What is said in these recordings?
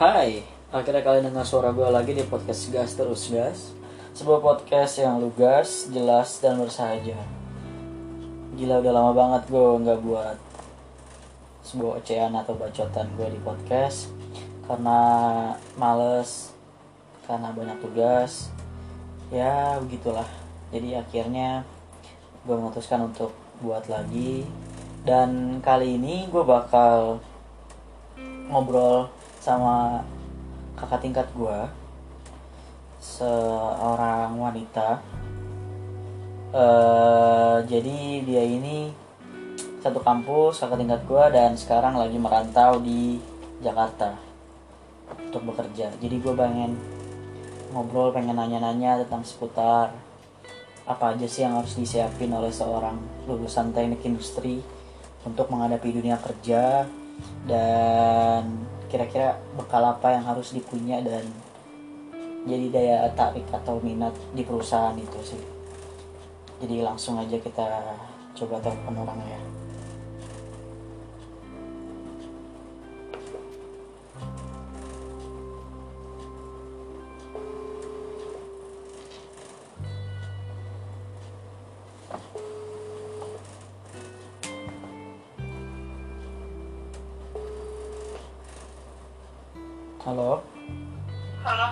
Hai, akhirnya kalian dengar suara gue lagi di podcast Gas Terus Gas. Sebuah podcast yang lugas, jelas, dan bersahaja. Gila udah lama banget gue nggak buat sebuah ocehan atau bacotan gue di podcast. Karena males, karena banyak tugas. Ya begitulah. Jadi akhirnya gue memutuskan untuk buat lagi. Dan kali ini gue bakal ngobrol sama kakak tingkat gue seorang wanita. Eh jadi dia ini satu kampus kakak tingkat gue dan sekarang lagi merantau di Jakarta untuk bekerja. Jadi gue pengen ngobrol pengen nanya-nanya tentang seputar apa aja sih yang harus disiapin oleh seorang lulusan teknik industri untuk menghadapi dunia kerja. Dan kira-kira bekal apa yang harus dipunya dan jadi daya tarik atau minat di perusahaan itu sih. Jadi langsung aja kita coba telepon orangnya halo Halo.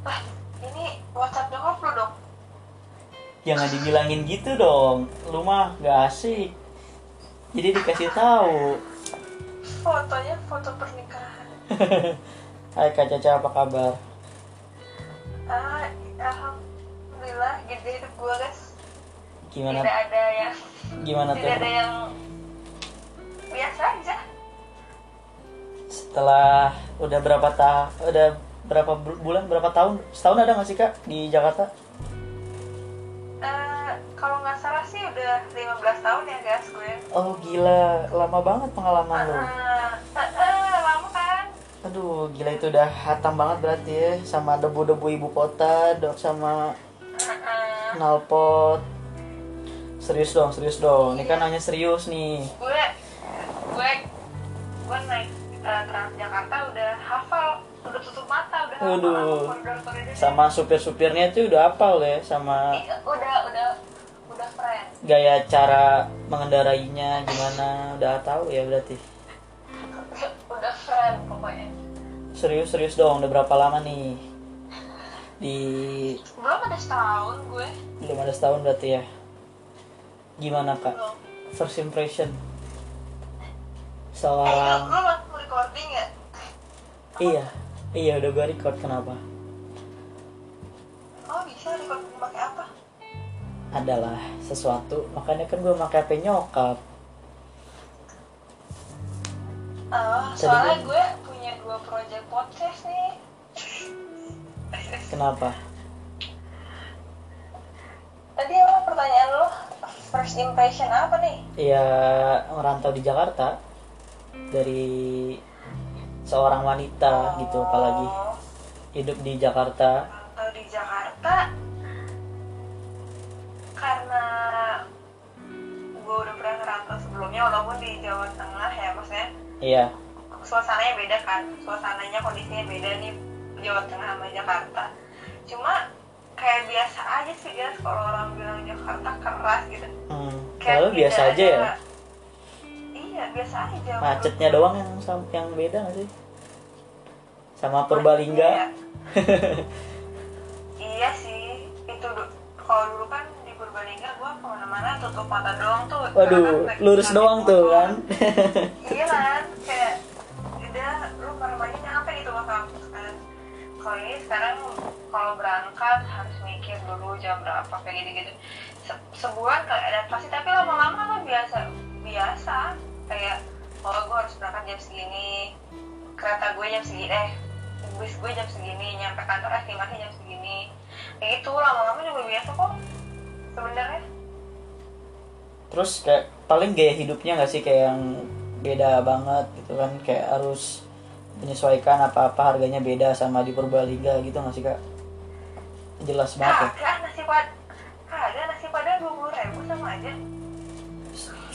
Wah, ini WhatsApp nyokap lu dong. jangan dibilangin gitu dong lu mah gak asik jadi dikasih tahu Fotonya foto pernikahan. Hai Kak Caca apa kabar Ah, alhamdulillah gede hidup gua guys. gimana Tidak ada yang gimana tuh tidak ada yang biasa aja. Setelah udah berapa ta udah berapa bul- bulan berapa tahun? Setahun ada nggak sih kak di Jakarta? Eh, kalau nggak salah sih udah 15 tahun ya guys gue. oh gila. Lama banget pengalaman lo Ah, eh, eh, lama kan? aduh gila itu udah hatam banget berarti ya. Sama debu-debu ibu kota dok sama Eh, eh. knalpot. Serius dong serius dong. Ini kan hanya serius nih. Gue gue gue naik eh, Transjakarta udah hafal udah tutup mata udah hafal Waduh. sama supir-supirnya tuh udah hafal ya sama Iya, udah udah udah keren. gaya cara mengendarainya gimana udah tahu ya berarti? Udah keren pokoknya. Serius serius dong udah berapa lama nih? Di belum ada setahun gue. Belum ada setahun berarti ya? Gimana kak? Belum. First impression. eh, seorang lu mau recording ya? Iya iya udah gue record kenapa? Oh bisa recording pakai apa? Adalah sesuatu makanya kan gue pakai HP nyokap. Oh soalnya gue- gue punya dua project podcast nih. Kenapa? Tadi apa pertanyaan lo? First impression apa nih? Ya merantau di Jakarta dari seorang wanita gitu apalagi Oh, hidup di Jakarta. Kalau di Jakarta karena gue udah pernah ngerantau sebelumnya walaupun di Jawa Tengah ya maksudnya iya. suasananya beda kan. Suasananya kondisinya beda nih Jawa Tengah sama Jakarta. Cuma kayak biasa aja sih guys kalau orang bilang Jakarta keras gitu. Hmm. kayak biasa aja ya biasa aja. Macetnya doang yang yang beda nggak sih? Sama Purbalingga. Iya. iya sih itu kalau dulu kan di Purbalingga gua ke mana-mana tutup mata doang tuh. Waduh naik- lurus doang tuh kan? Iya kan kayak udah lu ke mana-mana nyampe gitu ke kampus kan kalau ini sekarang kalau berangkat harus mikir dulu jam berapa kayak gitu-gitu. Se- sebulan kali adaptasi tapi lama-lama kan biasa biasa kayak oh gue harus berangkat jam segini kereta gue jam segini eh bis gue jam segini nyampe kantor estimasi jam segini. Kayak gitu lama-lama juga biasa kok sebenarnya. Terus kayak paling gaya hidupnya nggak sih? Kayak yang beda banget gitu kan? Kayak harus menyesuaikan apa-apa harganya beda sama di Purbalingga gitu nggak sih kak? Jelas banget ya? kagak nasi pad kagak nasi padang dua puluh ribu sama aja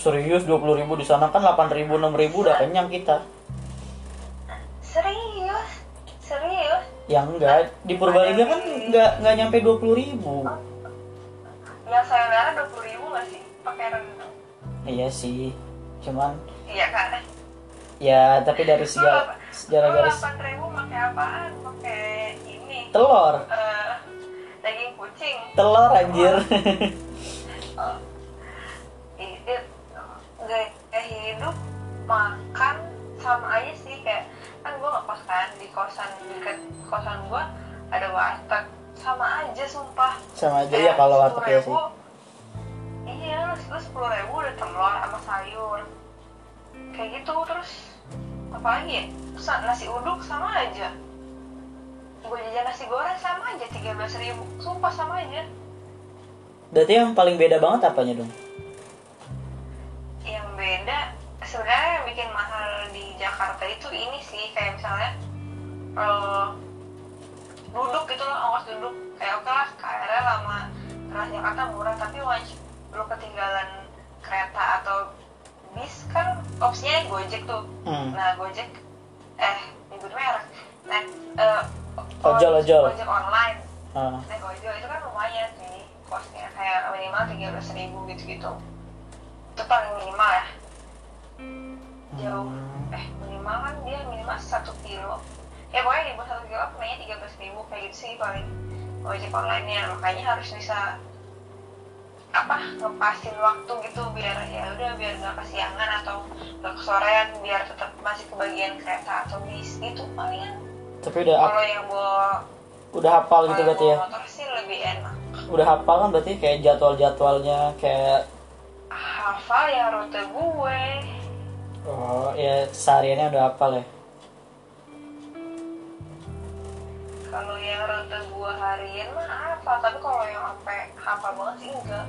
serius 20.000 ribu di sana kan 8.000 ribu 6.000 ribu udah kenyang kita. Serius? Serius? Yang enggak di Purbalingga kan enggak enggak nyampe dua puluh ribu. Yang sayonara dua puluh ribu nggak sih? Pakai rendang. Iya sih cuman iya kan? Ya tapi dari segala sejarah lu garis delapan ribu pakai apaan? Pakai ini? Telur. Eh, daging kucing? Telur anjir. Itu gaya hidup makan sama aja sih kayak kan gue nggak kos kan di kosan dekat kosan gue ada warteg sama aja sumpah. Sama aja ya kalau warteg ya sih. iya lu lu sepuluh ribu udah telur sama sayur. Kayak gitu terus apa lagi ya nasi uduk sama aja. Gue jajan nasi goreng sama aja tiga belas ribu sumpah sama aja. Berarti yang paling beda banget apanya dong beda sebenarnya yang bikin mahal di Jakarta itu ini sih kayak misalnya eh, duduk gitu loh ongkos duduk kayak oke lah KRL sama Transjakarta murah tapi wajib lu ketinggalan kereta atau bis kan opsinya Gojek tuh hmm. nah Gojek eh nyebut merek nah eh, Ojol, ojol. Gojek online ah. naik ojol itu kan lumayan sih kosnya kayak minimal tiga belas ribu gitu gitu itu paling minimal ya. Jauh. Eh minimal kan dia minimal satu kilo. Ya pokoknya di bawah satu kilo kayaknya tiga belas ribu kayak gitu sih paling ojek online nya makanya harus bisa apa ngepasin waktu gitu biar ya udah biar nggak kesiangan atau nggak kesorean biar tetap masih kebagian kereta atau bis gitu palingan. Tapi udah kalau yang bawa udah hafal gitu berarti ya? motor sih lebih enak. Udah hafal kan berarti kayak jadwal jadwalnya kayak hafal ya rute gue. Oh ya sehariannya udah hafal ya? Kalau yang rute gue harian mah hafal tapi kalau yang sampai hafal banget sih enggak.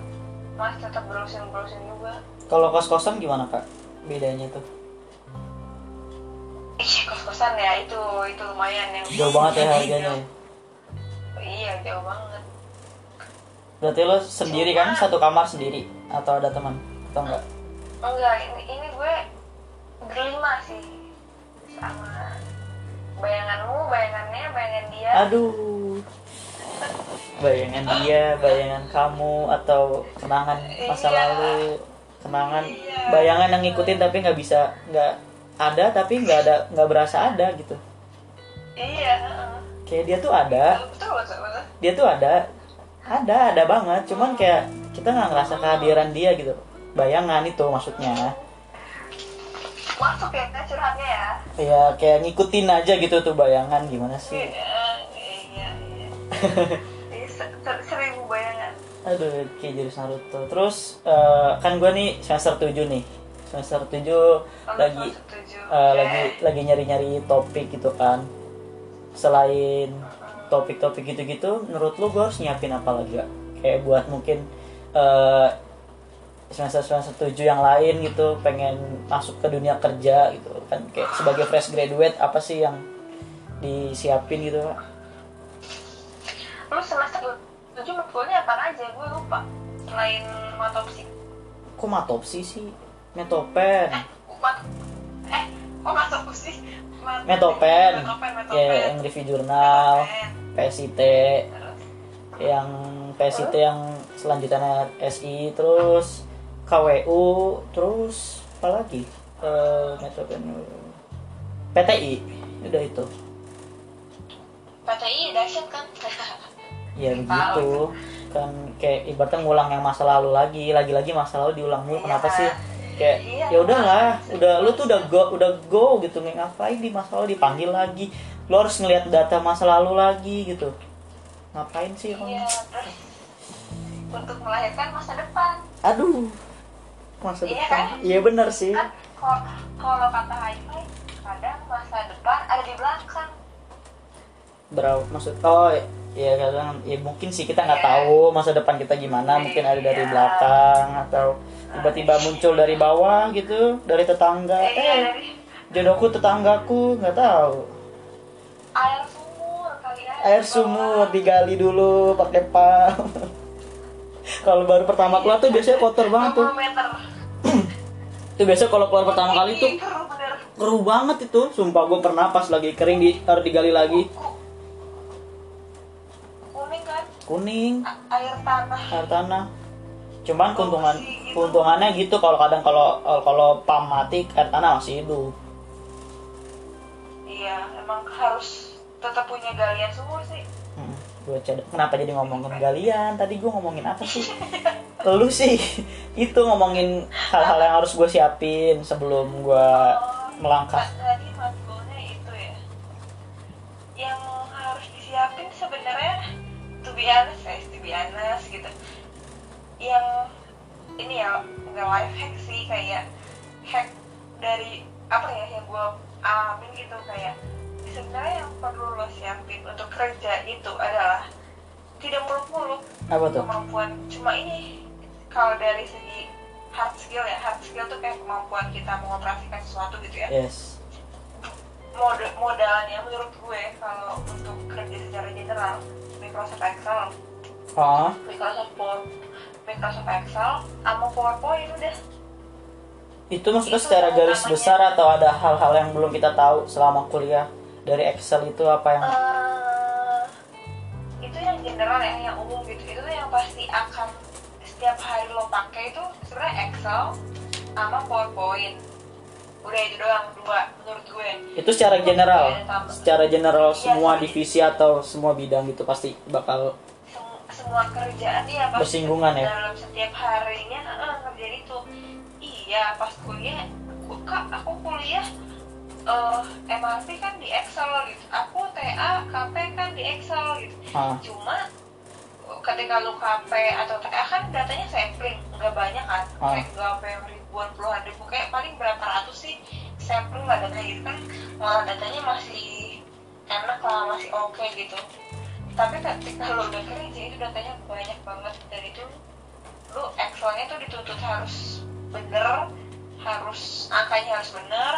Masih tetap browsing browsing juga. Kalau kos kosan gimana kak? Bedanya tuh? Ih kos kosan ya itu itu lumayan yang jauh banget ya harganya ya? iya jauh banget berarti lo sendiri kan satu kamar sendiri atau ada teman atau enggak? Enggak ini ini gue berlima sih sama bayanganmu bayangannya bayangan dia. Aduh. Bayangan dia bayangan kamu atau kenangan masa Iya. lalu kenangan Iya. bayangan yang ngikutin tapi nggak bisa nggak ada tapi nggak ada nggak berasa ada gitu. Iya kayak dia tuh ada. Betul betul betul. Dia tuh ada ada ada banget. Cuman kayak kita nggak ngerasa kehadiran dia gitu. Bayangan itu maksudnya. Masuk ya curhatnya ya? Ya kayak ngikutin aja gitu tuh bayangan. Gimana sih? Iya iya iya. Iya, se- se- seribu bayangan. Aduh kayak jadi Naruto. Terus eh, kan gue nih semester 7 nih. Semester 7 Kalau lagi gua setuju. eh, lagi lagi nyari-nyari topik gitu kan. Selain topik-topik gitu-gitu menurut lu gue harus nyiapin apa lagi gak kayak buat mungkin eh, semester semester 7 yang lain gitu pengen masuk ke dunia kerja gitu kan. Kayak sebagai fresh graduate apa sih yang disiapin gitu Kak? lu semester tujuh matkulnya apa aja? Gue lupa. Selain matopsi kok matopsi sih? Metopen. Mat eh kok masuk sih Mat- metopen. Metopen metopen. Ya yang review jurnal. Metopen. PSIT yang PSIT yang selanjutnya SI terus KWU terus apa lagi? Eh PTI udah itu. PTI dahsyat kan? Ya begitu. Kan kayak ibaratnya ngulang yang masa lalu lagi. Lagi-lagi masa lalu diulang mulu. Kenapa Iya. sih kayak Iya. ya udahlah udah lu tuh udah go udah go gitu. Ngapain di masa lalu dipanggil lagi. Lu harus ngelihat data masa lalu lagi gitu. Ngapain sih emang iya terus untuk melahirkan masa depan. Aduh masa Iya depan. kan? iya benar sih. Kan kalau kata hi-fi kadang masa depan ada di belakang. Berapa maksud oh ya kadang ya mungkin sih kita nggak Iya. tahu masa depan kita gimana. Mungkin ada dari Iya. belakang atau tiba-tiba muncul dari bawah gitu dari tetangga. Iya eh jodohku tetanggaku nggak tahu. Air sumur kali ya. Air sumur digali dulu pakai pam kalau baru pertama keluar tuh biasanya kotor banget tuh. 20 meter tuh biasanya kalau keluar pertama kali tuh keruh banget itu. Sumpah gue pernah pas lagi kering di harus digali lagi. Ku- kuning kan? Kuning. Air tanah. Air tanah cuman keuntungan keuntungannya gitu kalau kadang kalau kalau pam mati air tanah masih hidup. Iya emang harus tetap punya galian sumur sih. Hmm, gua cad- kenapa jadi ngomongin galian? Tadi gue ngomongin apa sih? Lu sih itu ngomongin hal-hal yang harus gue siapin sebelum gue Oh, melangkah. Ta- tadi matkulnya itu ya. Yang harus disiapin sebenarnya to be honest guys to be honest gitu yang ini ya nggak life hack sih kayak hack dari apa ya yang gue alamin gitu kayak sebenarnya yang perlu lo siapin untuk kerja itu adalah tidak muluk-muluk apa tuh? kemampuan cuma ini kalau dari segi hard skill ya hard skill tuh kayak kemampuan kita mengoperasikan sesuatu gitu ya. Yes. Mod modalnya menurut gue kalau untuk kerja secara general Microsoft Excel oh Microsoft Power Microsoft Excel sama PowerPoint udah. Itu maksudnya Itu secara garis utamanya. besar atau ada hal-hal yang belum kita tahu selama kuliah dari Excel itu apa yang Eh, itu yang general ya yang umum gitu. Itu yang pasti akan setiap hari lo pakai itu sebenarnya Excel sama PowerPoint. Udah itu doang dua menurut gue. Itu secara general. Ada tambah. secara general Iya, semua divisi atau semua bidang gitu pasti bakal semua kerjaan dia pasti Bersinggungan ya? dalam setiap harinya eh, ngerjain itu. Iya pas kuliah aku, kak aku kuliah eh MRP kan di Excel gitu. Aku TA KP kan di Excel gitu. Ah, cuma ketika lu KP atau TA kan datanya sampling nggak banyak kan? Ah. kayak nggak sampai ribuan puluhan ribu kayak paling berapa ratus sih sampling lah datanya gitu kan? Malah datanya masih enak lah masih oke gitu tapi ketika lu udah kerja itu datanya banyak banget. Dan itu lu Excelnya tuh dituntut harus bener harus angkanya harus bener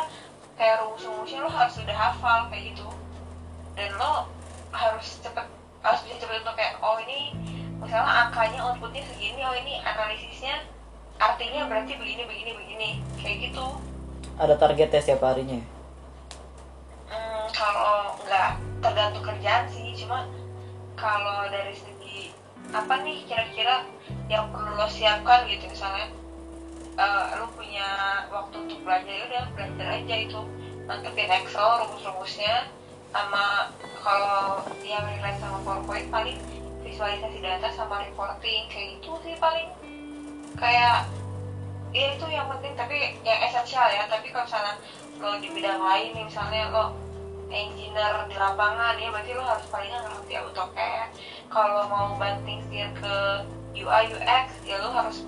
kayak rumus-rumusnya lo harus udah hafal kayak gitu. Dan lo harus cepet harus bisa cepet untuk kayak oh ini misalnya angkanya outputnya segini oh ini analisisnya artinya berarti begini begini begini kayak gitu. Ada targetnya setiap harinya? Hmm, kalau nggak tergantung kerjaan sih cuma kalau dari segi apa nih kira-kira yang perlu lo siapkan gitu? Misalnya eh, lo punya waktu untuk belajar ya udah belajar aja itu. Mantepin Excel rumus-rumusnya sama kalau yang relate sama PowerPoint paling visualisasi data sama reporting kayak gitu sih paling. Kayak ya itu yang penting tapi yang esensial ya. Tapi kalau misalnya lo di bidang lain misalnya lo engineer di lapangan ya berarti lo harus paling ngerti AutoCAD kalau mau banting setir ke UI UX ya lo harus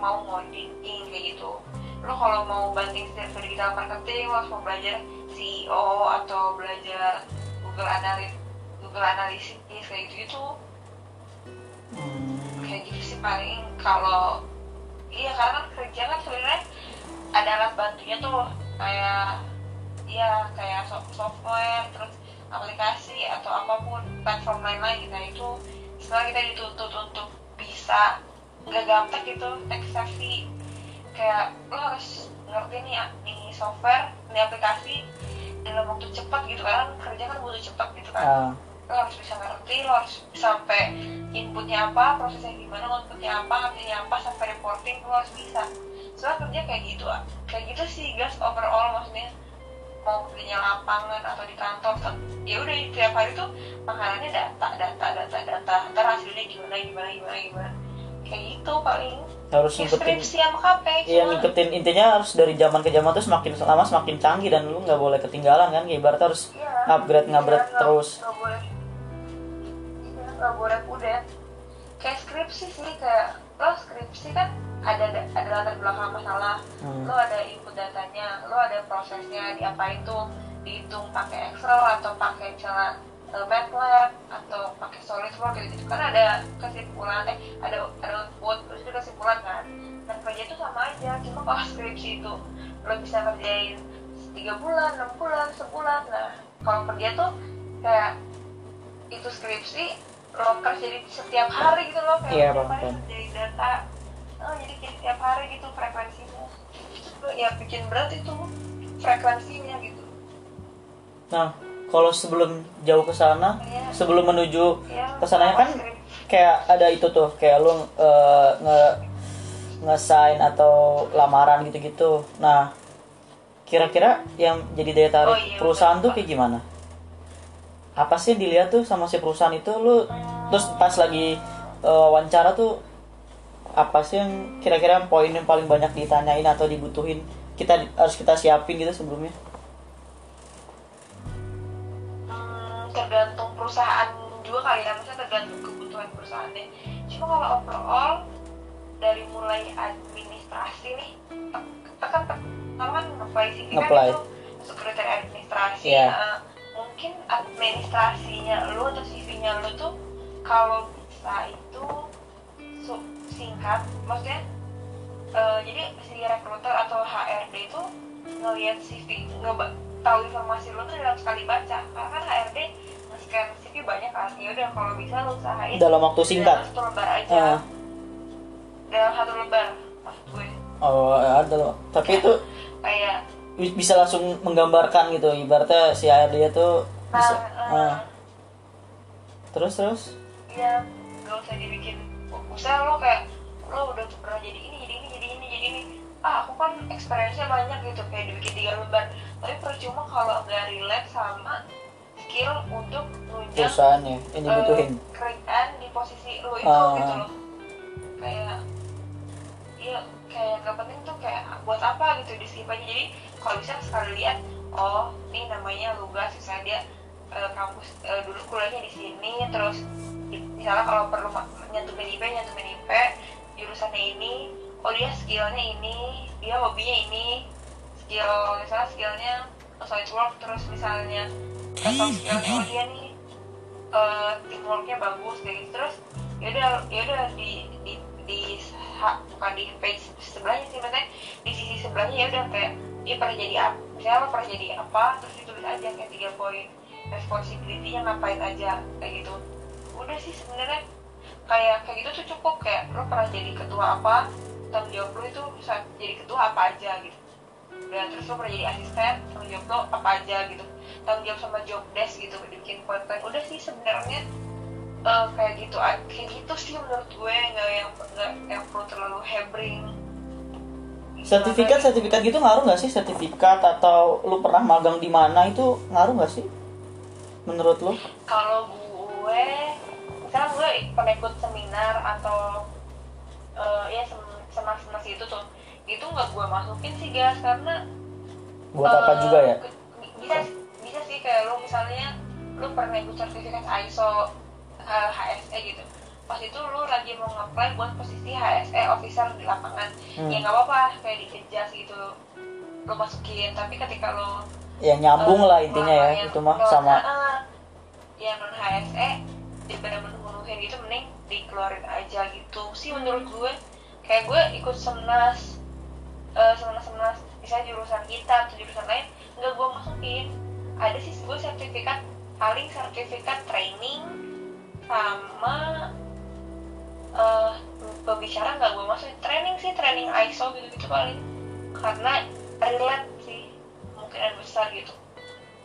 mau modeling kayak gitu. Lo kalau mau banting setir ke digital marketing lo harus mau belajar CEO atau belajar Google Analytics Google Analytics kayak gitu gitu kayak gitu sih paling kalau iya karena kan kerja kan sebenarnya ada alat bantunya tuh kayak iya kayak so- software terus aplikasi atau apa pun platform lain-lain gitu Nah, itu setelah kita dituntut untuk bisa nggak gampang gitu tech savvy kayak lo harus ngerti nih ini software ini aplikasi dalam waktu cepat gitu kan kerja kan butuh cepat gitu kan. Ah, lo harus bisa ngerti lo harus sampai inputnya apa prosesnya gimana outputnya apa artinya apa sampai reporting lo harus bisa. Soalnya kerja kayak gitu kayak gitu sih guys overall maksudnya mau kerja lapangan atau di kantor ya udah tiap hari tuh makanannya data data data data. Ntar hasilnya gimana gimana gimana gimana. Kayak gitu paling. Harus ya ngikutin sama KP Iya ngikutin. Intinya harus dari zaman ke zaman tuh semakin lama semakin canggih dan lu nggak boleh ketinggalan kan? Ibaratnya harus Iya. upgrade ngupgrade Iya, nggak- terus. nggak boleh. Iya, nggak boleh pudet kayak skripsi sih kayak lo skripsi kan ada ada latar belakang masalah Hmm. lo ada input datanya lo ada prosesnya diapain tuh? Dihitung pakai Excel atau pakai misalnya eh, MATLAB atau pakai SolidWorks gitu, gitu. Kan ada kesimpulan eh ada ada output terus itu kesimpulan kan? Dan kerja itu sama aja cuma kalau skripsi itu lo bisa kerjain tiga bulan enam bulan sebulan. Nah kalau kerja tuh kayak itu skripsi lo kerja di setiap hari gitu loh kayak Iya, setiap hari kerjain data. Oh, jadi kayak setiap hari gitu frekuensinya. Itu tuh ya bikin berat itu frekuensinya gitu. Nah kalau sebelum jauh ke sana Iya. sebelum menuju ya ke sananya kan kayak ada itu tuh kayak lu eh, nge ngesign atau lamaran gitu-gitu. Nah kira-kira yang jadi daya tarik Oh, iya, perusahaan bener. tuh kayak gimana apa sih dilihat tuh sama si perusahaan itu lu terus pas lagi eh, wawancara tuh apa sih yang kira-kira poin yang paling banyak ditanyain atau dibutuhin kita harus kita siapin gitu sebelumnya Hmm, tergantung perusahaan juga kali ya maksudnya tergantung kebutuhan perusahaannya cuma kalau overall dari mulai administrasi nih kita kan pertama kan apply CV kan itu kriteria administrasi Iya. Eh, mungkin administrasinya lu atau CV-nya lu tuh kalau bisa itu singkat. Maksudnya eh, jadi si recruiter atau HRD itu ngelihat CV ngeba tahu informasi lu tuh dalam sekali baca. Karena kan HRD nge-scan CV banyak kan. Ya udah kalau bisa lu usahain dalam waktu singkat? dalam satu lembar aja. Ah. dalam satu lembar maksud gue. Oh ada. Loh. tapi itu kayak bisa langsung menggambarkan gitu. Ibaratnya si HRD itu bisa nah, ah. terus terus? Ya gak usah dibikin usah lo kayak lo udah pernah jadi ini jadi ini jadi ini jadi ini. Ah aku kan experience-nya banyak gitu kayak dibikin tiga lembar. Tapi percuma kalau nggak relate sama skill untuk nunjang perusahaannya yang dibutuhin. eh, kerjaan di posisi lo itu Ah. gitu loh. Kayak iya kayak gak penting tuh kayak buat apa gitu di skip aja. Jadi kalau bisa sekali lihat oh ini namanya Lugas misalnya dia eh, kampus eh, dulu kuliahnya di sini terus misalnya kalau perlu ma- nyantumin IP nyantumin IP jurusannya ini oh dia skillnya ini dia hobinya ini skill misalnya skillnya SolidWorks terus misalnya atau skillnya oh dia nih eh, teamworknya bagus kayak gitu terus yaudah yaudah di di di ha- bukan di page sebelahnya sih maksudnya di sisi sebelahnya ya udah kayak dia pernah jadi apa misalnya lo pernah jadi apa terus ditulis aja kayak tiga poin responsibility-nya ngapain aja kayak gitu. Udah sih sebenarnya kayak kayak gitu tuh cukup kayak lo pernah jadi ketua apa tanggung jawab lo itu bisa jadi ketua apa aja gitu. Dan terus lo pernah jadi asisten tanggung jawab lo apa aja gitu. Tanggung jawab sama job desk gitu bikin poin-poin udah sih sebenarnya eh, kayak gitu kayak gitu sih menurut gue nggak yang nggak yang perlu terlalu hebring sertifikat sertifikat gitu ngaruh nggak sih? Sertifikat atau lu pernah magang di mana itu ngaruh nggak sih? Menurut lu? Kalau gue misalnya gue pernah ikut seminar atau eh, ya sem- semas-semas itu tuh itu nggak gue masukin sih guys karena buat apa eh, juga ya? ke- bisa bisa sih kayak lu misalnya lu pernah ikut sertifikat ISO eh, HSE gitu pas itu lu lagi mau nge-apply buat posisi HSE officer di lapangan. Hmm. ya nggak apa-apa kayak dikejas gitu. Lu masukin tapi ketika lu ya nyambung eh, lah intinya ya yang itu mah sama. ah, yang non HSE daripada menuhin itu mending dikeluarin aja gitu. Sih menurut gue kayak gue ikut semnas eh semnas semnas misalnya jurusan kita atau jurusan lain nggak gue masukin. Ada sih gue sertifikat paling sertifikat training sama eh pembicara nggak gue masukin training sih training ISO gitu gitu paling. Karena relate sih kemungkinan besar gitu.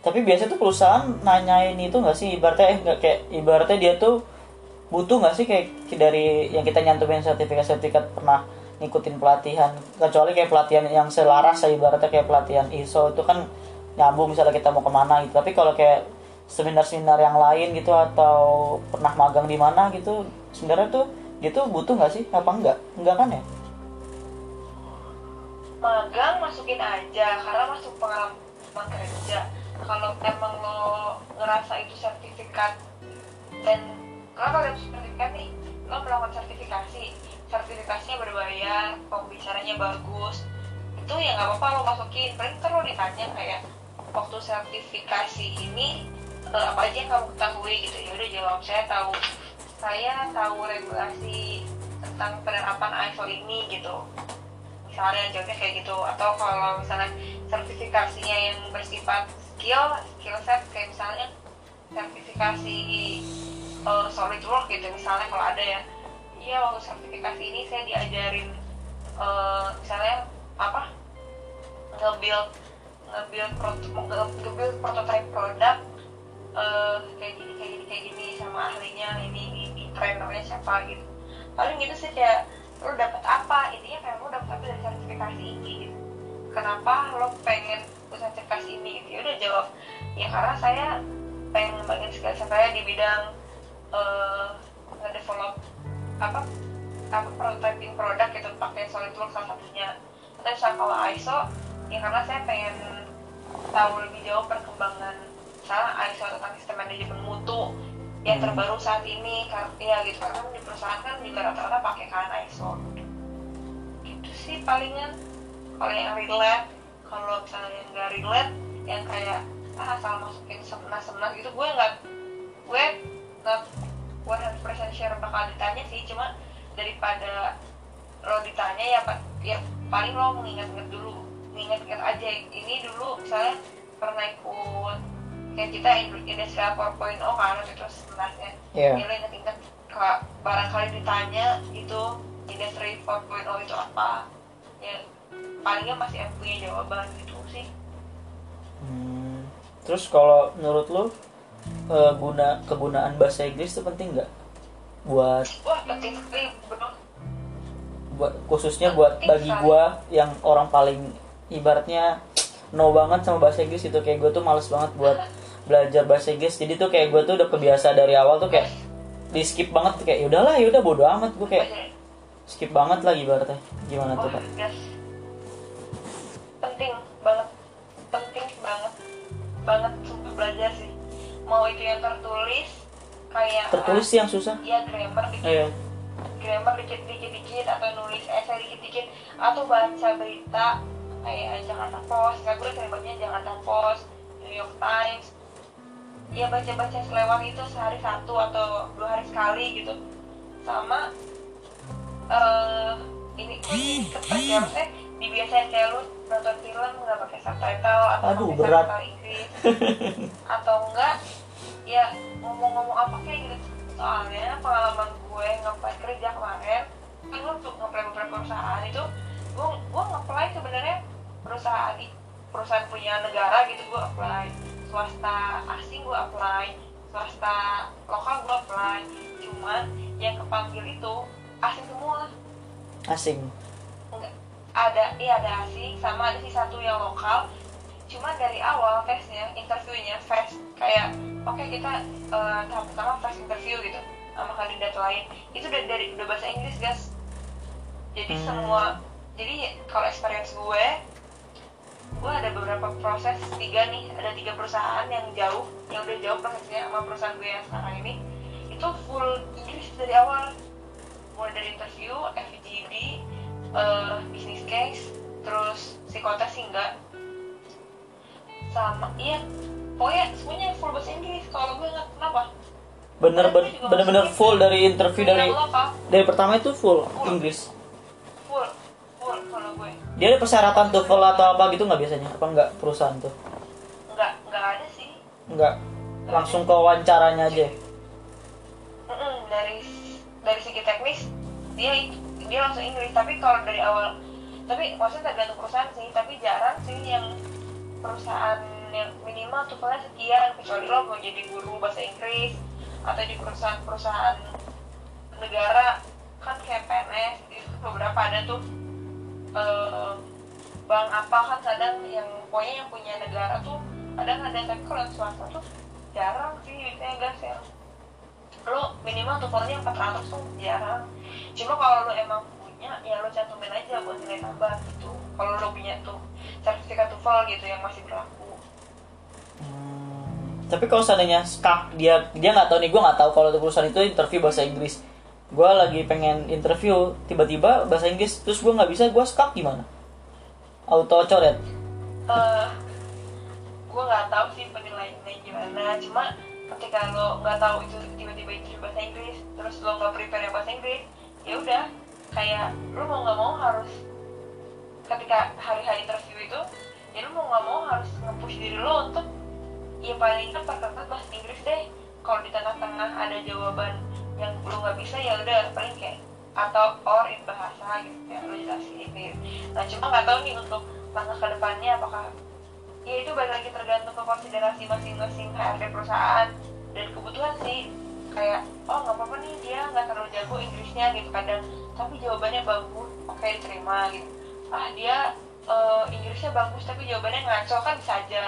Tapi biasanya tuh perusahaan nanyain itu nggak sih? Ibaratnya eh, nggak kayak ibaratnya dia tuh butuh nggak sih kayak dari yang kita nyantumin sertifikat sertifikat pernah ngikutin pelatihan? Kecuali kayak pelatihan yang selaras ya ibaratnya kayak pelatihan ISO itu kan nyambung misalnya kita mau ke mana gitu. Tapi kalau kayak seminar-seminar yang lain gitu atau pernah magang di mana gitu sebenarnya tuh dia tuh butuh nggak sih? Apa enggak enggak kan ya? Magang masukin aja karena masuk pengalaman kerja. Kalau emang lo ngerasa itu sertifikat dan kalau dapat sertifikat nih lo melakukan sertifikasi. Sertifikasinya berbayar pembicaranya bagus. Itu ya nggak apa-apa lo masukin. Paling lo ditanya kayak waktu sertifikasi ini eh, apa aja yang kamu ketahui? Gitu. Ya udah jawab. Saya tahu saya tahu regulasi tentang penerapan ISO ini gitu. Misalnya jawabnya kayak gitu. Atau kalau misalnya sertifikasinya yang bersifat skill skill set kayak misalnya sertifikasi uh, SolidWorks gitu misalnya kalau ada ya. Iya waktu sertifikasi ini saya diajarin eh, misalnya apa? Nge-build nge-build nge- prototype produk eh, kayak gini kayak gini kayak gini sama ahlinya ini ini, trainernya siapa gitu. Paling gitu sih kayak lo dapet apa? Intinya kayak lo dapet apa dari sertifikasi ini? Gitu. Kenapa lo pengen ikut sertifikasi ini? Gitu. Ya udah jawab. Ya karena saya pengen ngembangin skill saya di bidang eh develop apa apa prototyping produk gitu pakai SolidWorks salah satunya. Misalnya kalau ISO ya karena saya pengen tahu lebih jauh perkembangan misalnya ISO tentang sistem manajemen mutu yang Hmm. terbaru saat ini ya gitu. Karena di perusahaan kan juga rata-rata pakai kan ISO gitu sih palingan. Kalau yang relate kalau misalnya yang nggak relate yang kayak ah asal masukin semnas semnas gitu gue nggak gue nggak 100% sure bakal ditanya sih. Cuma daripada lo ditanya ya ya paling lo mengingat-ingat dulu mengingat-ingat aja. Ini dulu misalnya pernah ikut kayak kita industrial 4.0 kan itu sebenarnya lo ingat-ingat ka- barangkali ditanya itu industri 4.0 itu apa ya palingnya masih punya jawaban gitu sih. Hmm, terus kalau menurut lo eh, guna kegunaan bahasa Inggris itu penting nggak? Buat wah penting sekali buat khususnya buat bagi gua yang orang paling ibaratnya no banget sama bahasa Inggris itu kayak gue tuh males banget buat belajar bahasa Inggris jadi tuh kayak gue tuh udah kebiasa dari awal tuh kayak di skip banget kayak yaudahlah yaudah bodo amat. Gue kayak skip banget lah ibaratnya. Gimana tuh pak? Gas. penting banget. Penting banget. Banget sumpah belajar sih. Mau itu yang tertulis kayak tertulis sih yang susah. Ya grammar dikit. Iya. grammar dikit dikit dikit atau nulis essay dikit dikit atau baca berita kayak Jakarta Post. Nggak gue sering bacanya Jakarta Post New York Times ya baca baca selewat itu sehari satu atau dua hari sekali gitu. Sama eh ini ini ya? maksudnya dibiasain kayak lu nonton film nggak pakai subtitle atau Aduh, pakai berat. subtitle Inggris. Atau enggak ya ngomong-ngomong apa kayak gitu. Soalnya pengalaman gue ngapain kerja kemarin kan gue tuh ngapain perusahaan itu gue gue ngapain sebenarnya perusahaan perusahaan punya negara gitu gue apply swasta asing gue apply swasta lokal gue apply. Cuman yang kepanggil itu asing semua. Asing? Enggak. ada iya ada asing sama ada sih satu yang lokal. Cuma dari awal tesnya interviewnya fast kayak oke kita eh, tahap pertama fast interview gitu sama kandidat lain. Itu udah dari udah bahasa Inggris guys. Jadi Hmm. semua jadi kalau experience gue gue ada beberapa proses tiga nih. Ada tiga perusahaan yang jauh yang udah jauh prosesnya sama perusahaan gue yang sekarang ini. Itu full Inggris dari awal. Mulai dari interview, FGD, eh business case, terus psikotes sih enggak. Sama iya pokoknya semuanya full bahasa Inggris. Kalau gue nggak kenapa? Bener bener bener bener full dari interview dari apa? dari pertama itu full Inggris. Full full kalau gue dia ada persyaratan TOEFL atau apa gitu nggak biasanya? Apa nggak perusahaan tuh? Nggak nggak ada sih. Nggak. Langsung ke wawancaranya aja. Mm-mm, dari dari segi teknis dia dia langsung Inggris. Tapi kalau dari awal tapi maksudnya tergantung perusahaan sih. Tapi jarang sih yang perusahaan yang minimal tuh sekian. Kecuali lo mau jadi guru bahasa Inggris atau di perusahaan-perusahaan negara. Kan kayak PNS itu beberapa ada tuh eh, bank apa kan kadang yang pokoknya yang punya negara tuh kadang ada tapi kalau swasta tuh jarang sih biasanya gas ya. Lo minimal tuvalnya 400 tuh jarang. Cuma kalau lo emang punya ya lo cantumin aja buat nilai tambah gitu. Kalau lo punya tuh sertifikat TOEFL gitu yang masih berlaku. Hmm, tapi kalau seandainya skak dia dia nggak tahu nih gue nggak tahu kalau perusahaan itu interview bahasa Inggris gue lagi pengen interview tiba-tiba bahasa Inggris terus gue nggak bisa gue skak gimana? Auto coret. Eh gue nggak tahu sih penilaiannya gimana. Cuma ketika lo nggak tahu itu tiba-tiba itu bahasa Inggris terus lo nggak prepare bahasa Inggris ya udah. Kayak lo mau nggak mau harus ketika hari-hari interview itu ya lo mau nggak mau harus nge-push diri lo untuk ya paling kan perketat bahasa Inggris deh. Kalau di tengah-tengah ada jawaban yang lo nggak bisa ya udah paling kayak atau or in bahasa gitu ya lo jelasin gitu. nah cuma nggak tahu nih untuk langkah ke depannya apakah ya itu balik lagi tergantung ke konsiderasi masing-masing HRD perusahaan dan kebutuhan sih kayak oh nggak apa-apa nih dia nggak terlalu jago Inggrisnya gitu kadang tapi jawabannya bagus oke diterima gitu ah dia eh, Inggrisnya bagus tapi jawabannya ngaco kan bisa aja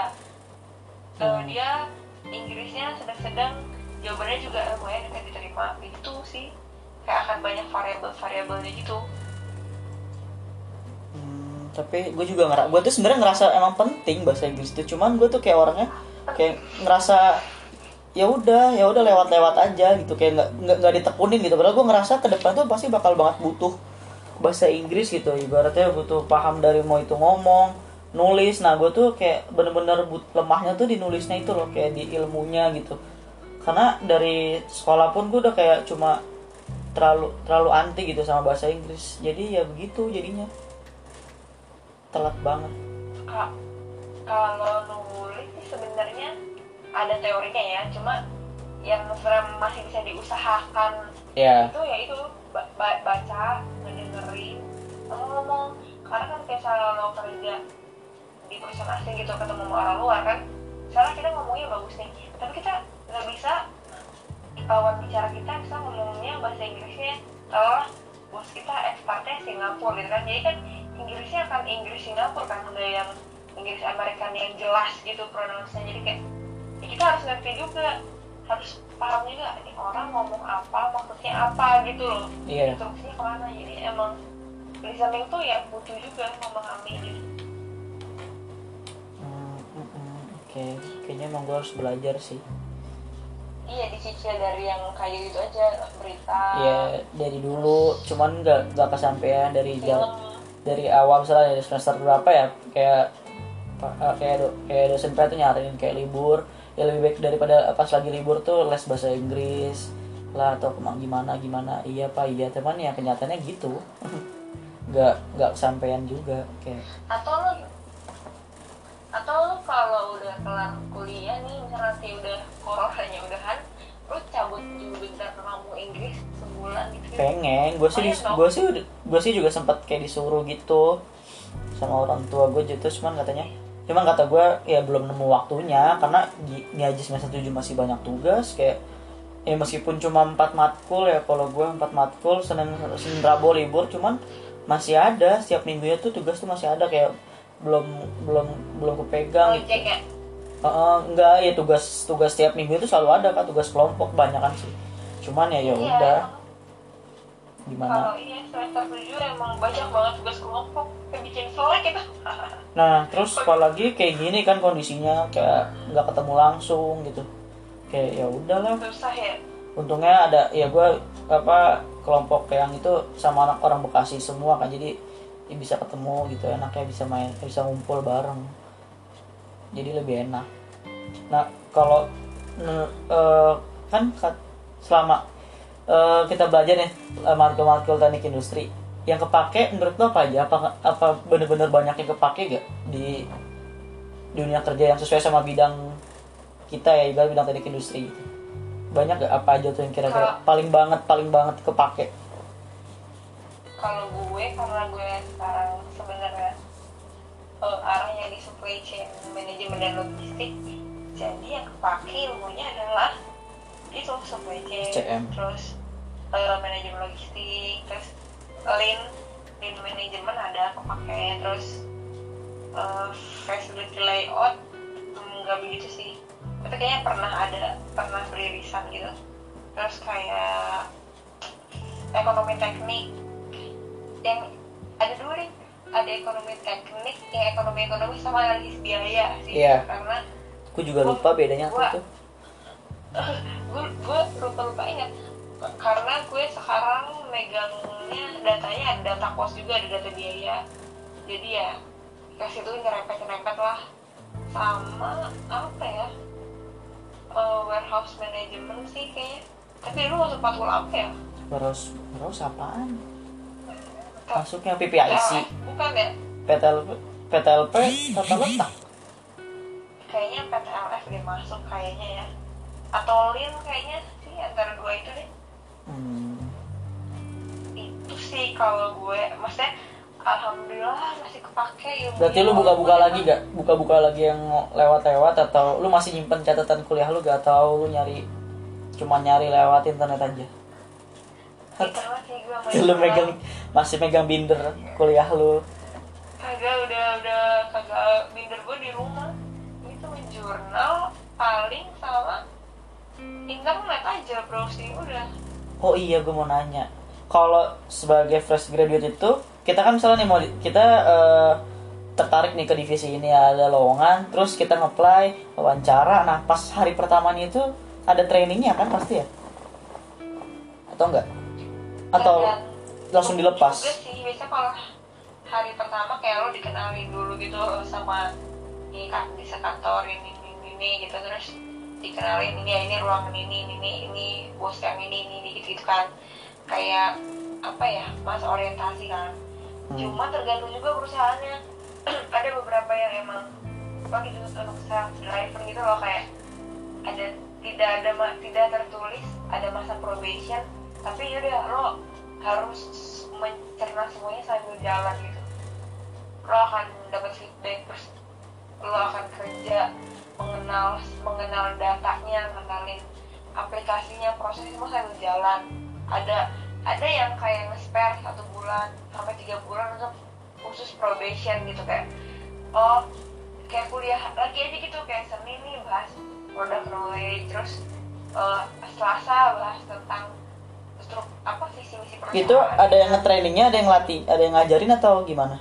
Eh, Hmm. dia Inggrisnya sedang-sedang jawabannya juga lumayan kan diterima. Gitu sih kayak akan banyak variabel-variabelnya gitu. Hmm, tapi gue juga ngerasa gue tuh sebenarnya ngerasa emang penting bahasa Inggris itu cuman gue tuh kayak orangnya kayak ngerasa ya udah ya udah lewat-lewat aja gitu. Kayak nggak nggak nggak ditekunin gitu. Padahal gue ngerasa ke depan tuh pasti bakal banget butuh bahasa Inggris gitu. Ibaratnya butuh paham dari mau itu ngomong nulis. Nah gue tuh kayak bener-bener lemahnya tuh di nulisnya itu loh kayak di ilmunya gitu karena dari sekolah pun gue udah kayak cuma terlalu terlalu anti gitu sama bahasa Inggris. Jadi ya begitu jadinya. Telat banget. Kak, kalau nulis sebenarnya ada teorinya ya, cuma yang sebenarnya masih bisa diusahakan. Ya itu ya itu ba- ba- baca, ngedengerin, sama ngomong. Karena kan kayak lo kerja di perusahaan asing gitu ketemu orang luar kan, misalnya kita ngomongnya bagus nih, tapi kita nggak bisa lawan bicara kita bisa ngomongnya bahasa Inggrisnya kalau bos kita ekspertnya Singapura gitu kan. Jadi kan Inggrisnya akan Inggris Singapura kan udah yang Inggris Amerika yang jelas gitu pronunciasinya jadi kayak ya kita harus ngerti juga harus paham juga ini orang ngomong apa maksudnya apa gitu loh. Iya. Instruksinya ke mana. Jadi emang listening tuh ya butuh juga memahami gitu oke kayaknya emang gue harus belajar sih. Iya dicicil dari yang kayak gitu aja berita. Ya dari dulu. Cuman nggak nggak kesampaian dari film. jam dari awal misalnya dari semester berapa ya kayak eh, kayak do, kayak dosen PA tuh nyaranin kayak libur. Ya lebih baik daripada pas lagi libur tuh les bahasa Inggris lah atau gimana gimana. Iya pak. Iya teman ya kenyataannya gitu. Nggak nggak kesampaian juga kayak. Atau lo atau kalau udah kelar kuliah nih misalnya nanti udah coronanya udahan lo cabut dulu bentar kampung Inggris sebulan gitu. Pengen. Gue sih gue sih gue sih juga sempat kayak disuruh gitu sama orang tua gue gitu cuman katanya cuman kata gue ya belum nemu waktunya karena aja semester 7 masih banyak tugas kayak ya meskipun cuma empat matkul ya kalau gue empat matkul senin senin rabu libur cuman masih ada setiap minggunya tuh tugas tuh masih ada kayak belum belum belum kepegang. Gitu. ya? Heeh, enggak ya tugas tugas setiap minggu itu selalu ada kan tugas kelompok banyak kan sih. Cuman ya ya Iya, udah. Gimana? Kalau iya semester tujuh emang banyak banget tugas kelompok bikin gitu Nah, terus apalagi kayak gini kan kondisinya kayak nggak ketemu langsung gitu. Kayak ya udahlah. susah ya? Untungnya ada ya gue apa kelompok yang itu sama anak orang Bekasi semua kan jadi ya bisa ketemu gitu enaknya bisa main bisa ngumpul bareng. Jadi lebih enak. Nah, kalau eh, kan selama eh, kita belajar nih eh, matkul-matkul teknik industri yang kepake menurut lo apa aja? Apa apa bener-bener banyak yang kepake gak di dunia kerja yang sesuai sama bidang kita ya ibarat bidang teknik industri gitu. Banyak gak apa aja tuh yang kira-kira paling banget paling banget kepake? Kalau gue karena gue sekarang sebenarnya eh, arahnya di supply chain manajemen dan logistik jadi yang kepake ilmunya adalah itu supply chain. SCM. terus eh, manajemen logistik terus lean lean manajemen ada kepake. Terus eh, facility layout hmm, nggak begitu sih. Tapi kayaknya pernah ada pernah beririsan gitu. Terus kayak ekonomi teknik yang ada dua nih ada ekonomi teknik yang ekonomi ekonomi sama analisis biaya sih. Iya. karena Aku juga lupa bedanya apa Gua- tuh. gue gue lupa lupa ingat. Karena gue sekarang megangnya datanya ada data cost juga ada data biaya. Jadi ya kasih itu nyerempet nyerempet lah. Sama apa ya? Eh, warehouse management sih kayaknya. Tapi dulu masuk matkul apa ya? Terus terus apaan? Masuknya PPIC, Eh, bukan ya PTLP, PTLP tata letak. kayaknya PTLF deh masuk kayaknya ya atau Lin kayaknya sih antara dua itu deh Hmm. itu sih kalau gue maksudnya alhamdulillah masih kepake ilmunya. Berarti lu buka-buka lagi gak? Buka-buka lagi yang lewat-lewat atau lu masih nyimpen catatan kuliah lu gak? Atau lu nyari cuma nyari lewat internet aja? Internet sih gue main lu megang masih megang binder kuliah lu. kagak udah udah kagak binder gue di rumah itu jurnal paling sama internet aja browsing udah Oh iya, gue mau nanya. Kalau sebagai fresh graduate itu, kita kan misalnya nih mau kita eh, tertarik nih ke divisi ini ada lowongan, terus kita nge-apply, wawancara. Nah, pas hari pertamanya itu ada trainingnya kan pasti ya? Atau enggak? Atau Kagak. langsung dilepas? juga sih biasanya kalau hari pertama kayak lo dikenalin dulu gitu sama di kan di sekantor ini ini ini gitu terus dikenalin ini ya ini ruangan ini ini ini, ini bos yang ini ini, ini gitu, gitu kan kayak apa ya masa orientasi kan Hmm. cuma tergantung juga perusahaannya ada beberapa yang emang apa gitu untuk self driver gitu loh kayak ada tidak ada tidak tertulis ada masa probation tapi yaudah lo harus mencerna semuanya sambil jalan gitu. Lo akan dapat feedback terus lo akan kerja mengenal mengenal datanya mengenalin aplikasinya proses semua sambil jalan. Ada ada yang kayak nge-spare satu bulan sampai tiga bulan untuk khusus probation gitu kayak oh kayak kuliah lagi aja gitu kayak Senin nih bahas product knowledge terus eh, Selasa bahas tentang struk apa visi misi perusahaan Itu ada yang nge-trainingnya, ada yang latih, ada yang ngajarin atau gimana?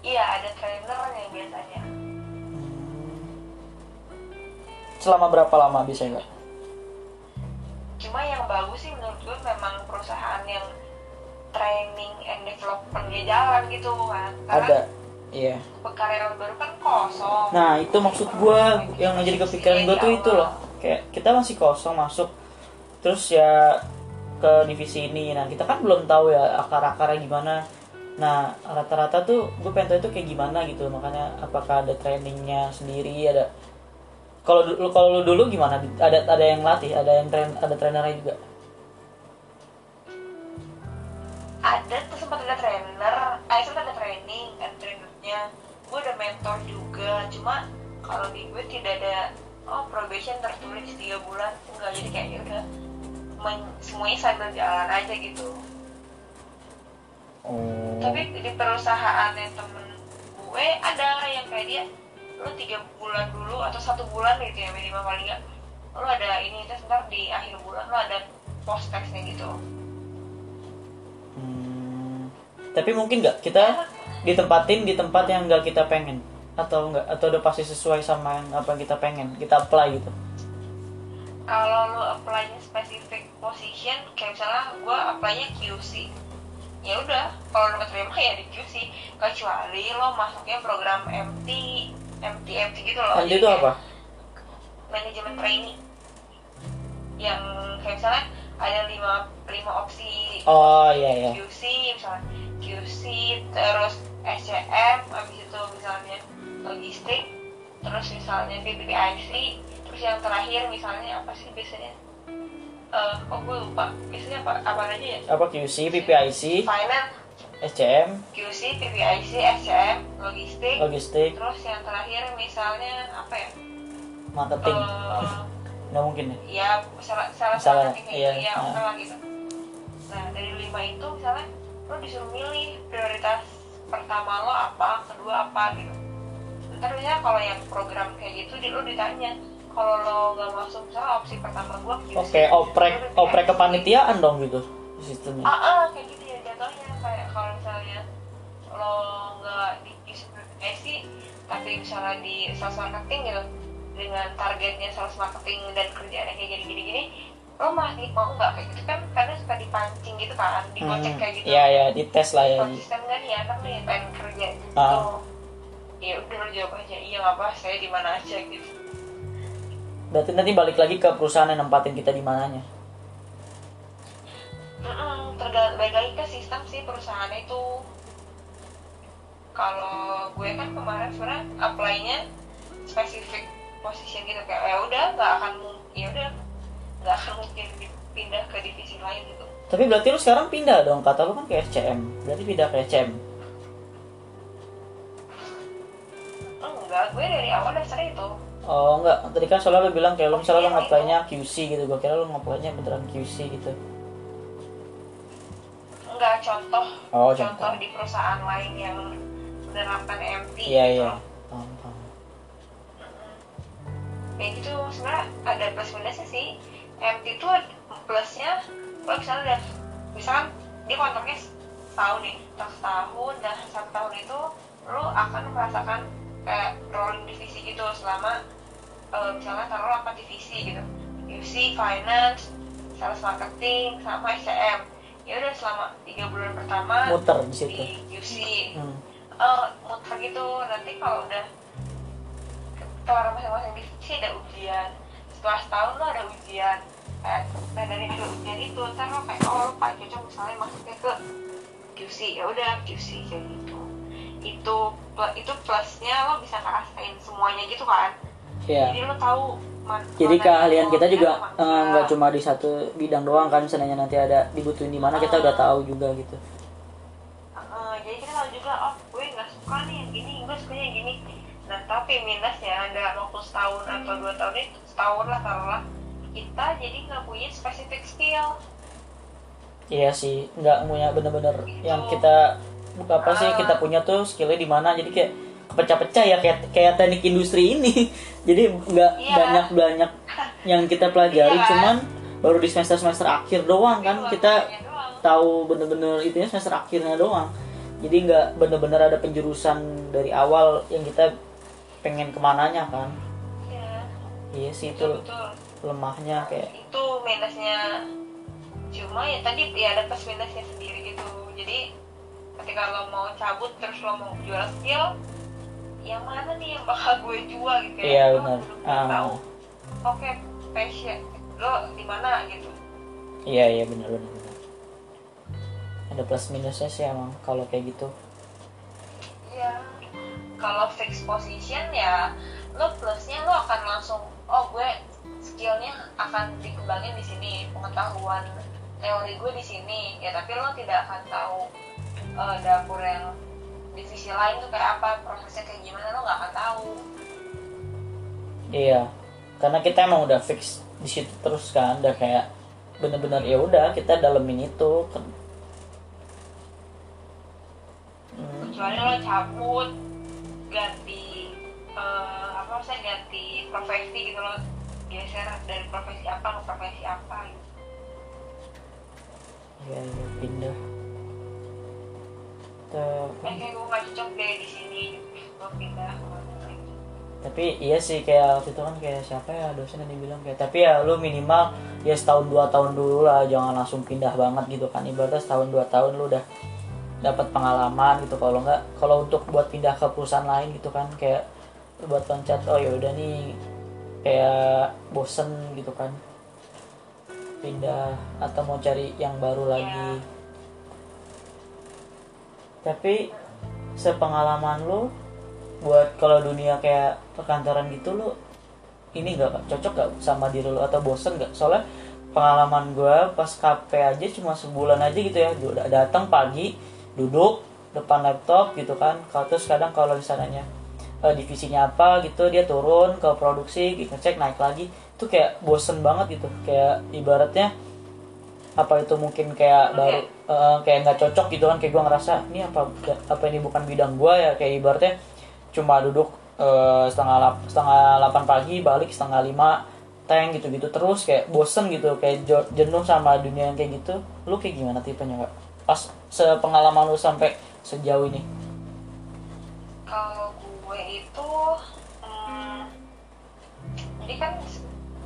iya ada trainernya biasanya Selama berapa lama biasanya? Kak? cuma yang bagus sih menurut gue memang perusahaan yang training and development dia jalan gitu kan karena Ada. Iya. karyawan baru kan kosong Nah itu maksud gue yang jadi kepikiran gue tuh itu loh kayak kita masih kosong masuk terus ya ke divisi ini. Nah kita kan belum tahu ya akar akarnya gimana. Nah rata-rata tuh gue pengen tahu itu kayak gimana gitu. Makanya apakah ada trainingnya sendiri ada kalau dulu kalau lu dulu gimana? Ada ada yang latih ada yang train ada trainernya juga? Ada tuh sempat ada trainer eh sempat ada training kan trainernya. Gue ada mentor juga cuma kalau di gue tidak ada oh probation tertulis tiga bulan enggak. Jadi kayak ya udah semuanya sambil jalan aja gitu. Oh. Tapi di perusahaan yang temen gue ada yang kayak dia lu tiga bulan dulu atau satu bulan gitu ya minimal paling nggak. Lu ada ini terus ntar di akhir bulan lu ada post textnya gitu. Hmm, tapi mungkin nggak? Kita ditempatin di tempat yang nggak kita pengen? Atau enggak atau udah pasti sesuai sama yang apa yang kita pengen? Kita apply gitu kalau lo apply-nya specific position kayak misalnya gue apply-nya QC ya udah kalau lo keterima ya di QC kecuali lo masuknya program MT MT MT gitu loh. MT itu apa? Manajemen training. Yang kayak misalnya ada lima lima opsi. Oh iya iya. QC misalnya QC terus SCM habis itu misalnya logistik terus misalnya PPIC terus yang terakhir misalnya apa sih biasanya? Eh oh gue lupa. Biasanya apa apa aja ya? Apa QC PPIC finance. SCM QC PPIC SCM logistik. Logistik. Terus yang terakhir misalnya apa ya? Marketing. Eh, nggak mungkin ya? ya salah salah Salah, satu iya, iya, ya ah. lah gitu. Nah dari lima itu misalnya lo disuruh milih prioritas pertama lo apa kedua apa gitu. Ntar kalau yang program kayak gitu lo ditanya kalau lo nggak masuk misalnya opsi pertama gua QC, oke oprek lo di oprek PIC. kepanitiaan dong gitu sistemnya. Ah, ah kayak gitu ya jatuhnya kayak kalau misalnya lo nggak di QC tapi misalnya di sales marketing gitu dengan targetnya sales marketing dan kerjaannya kayak gini-gini lo masih mau nggak kayak gitu kan karena suka dipancing gitu kan dikocek Hmm, kayak gitu. iya ya dites lah ya. Konsisten nih anak nih pengen kerja gitu. Ah. ya udah lo jawab aja iya nggak apa saya di mana aja gitu berarti nanti balik lagi ke perusahaan yang nempatin kita di mananya? Mm balik lagi ke sistem sih perusahaan itu. Kalau gue kan kemarin sebenarnya apply-nya spesifik posisi gitu kayak ya udah nggak akan ya udah nggak akan mungkin pindah ke divisi lain gitu. Tapi berarti lu sekarang pindah dong kata lu kan ke SCM berarti pindah ke SCM enggak gue dari awal dasarnya itu oh enggak. Tadi kan soalnya lo bilang kayak lo misalnya lo ngapainnya QC gitu. Gue kira lo ngapainnya beneran QC gitu. Enggak contoh. Oh, contoh contoh. di perusahaan lain yang menerapkan MT iya gitu. iya. Paham paham. Kayak gitu sebenarnya ada plus minusnya sih MT itu plusnya lo misalnya udah misalkan dia kontraknya setahun nih. Kontrak setahun dan satu tahun itu lo akan merasakan kayak rolling divisi gitu selama eh, misalnya taruh empat divisi gitu. UC, Finance, Sales Marketing, sama SCM ya udah selama tiga bulan pertama muter di situ. Di UC hmm. eh muter gitu. Nanti kalau udah kelar masing-masing divisi ada ujian. Setelah setahun lo ada ujian. Kayak nah dari dua ujian itu ntar lo kayak oh lo pak cocok misalnya masuknya ke QC ya udah QC kayak gitu. Itu itu plusnya lo bisa ngerasain semuanya gitu kan iya. Jadi lo tahu man- jadi keahlian kita juga eh, nggak cuma di satu bidang doang kan seandainya nanti ada dibutuhin di mana kita Ah. udah tahu juga gitu. Heeh, jadi kita tahu juga oh gue nggak suka nih yang gini gue sukanya yang gini. Nah tapi minusnya ada waktu setahun atau dua tahun itu setahun lah taruhlah. Kita jadi nggak punya specific skill. Iya sih nggak punya bener-bener yang kita buka apa sih Ah. kita punya tuh skillnya di mana. Jadi kayak kepecah-pecah ya kayak kayak teknik industri ini. Jadi nggak Iya. banyak banyak yang kita pelajari Iya. cuman baru di semester semester akhir doang kan. Tapi kita doang. tahu bener-bener itunya semester akhirnya doang. Jadi nggak bener-bener ada penjurusan dari awal yang kita pengen ke mananya kan. Iya, iya sih itu betul. lemahnya kayak itu minusnya. Cuma ya tadi ya ada plus minusnya sendiri gitu. Jadi ketika lo mau cabut terus lo mau jual skill yang mana nih yang bakal gue jual gitu ya? Iya, benar. tahu. Oke passion. Lo di mana gitu? Iya iya benar benar benar. ada plus minusnya sih emang kalau kayak gitu. Iya. Kalau fix position ya lo plusnya lo akan langsung oh gue skillnya akan dikembangin di sini pengetahuan teori gue di sini. Ya tapi lo tidak akan tahu eh, dapur yang divisi lain tuh kayak apa prosesnya kayak gimana lo nggak akan tahu. Iya. Karena kita emang udah fix di situ terus kan udah kayak bener-bener ya udah kita dalemin itu. Hmm, kecuali lo cabut ganti eh, apa saya ganti profesi gitu lo geser dari profesi apa ke profesi apa gitu. iya iya pindah Tuh, kayak gue gak cocok deh di sini gue pindah ke mana lagi tapi iya sih kayak waktu itu kan kayak siapa ya dosen yang dibilang kayak tapi ya lu minimal ya setahun dua tahun dulu lah jangan langsung pindah banget gitu kan. Ibaratnya setahun dua tahun lu udah dapat pengalaman gitu. Kalau nggak kalau untuk buat pindah ke perusahaan lain gitu kan kayak lu buat loncat oh ya udah nih kayak bosen gitu kan. Pindah atau mau cari yang baru lagi tapi sepengalaman lu buat kalau dunia kayak perkantoran gitu lu ini nggak cocok gak sama diri lu atau bosen nggak? Soalnya pengalaman gua pas KP aja cuma sebulan aja gitu ya. Udah datang pagi duduk depan laptop gitu kan. Kalau terus kadang kalau misalnya eh, divisinya apa gitu dia turun ke produksi ngecek naik lagi. Itu kayak bosen banget gitu. Kayak ibaratnya apa itu mungkin kayak baru eh, kayak nggak cocok gitu kan kayak gue ngerasa ini apa apa ini bukan bidang gue ya? Kayak ibaratnya cuma duduk eh, setengah lap, setengah delapan pagi balik setengah lima tank gitu gitu terus kayak bosen gitu kayak jenuh sama dunia yang kayak gitu. Lu kayak gimana tipenya nggak pas sepengalaman lu sampai sejauh ini? Kalau gue itu hmm, jadi kan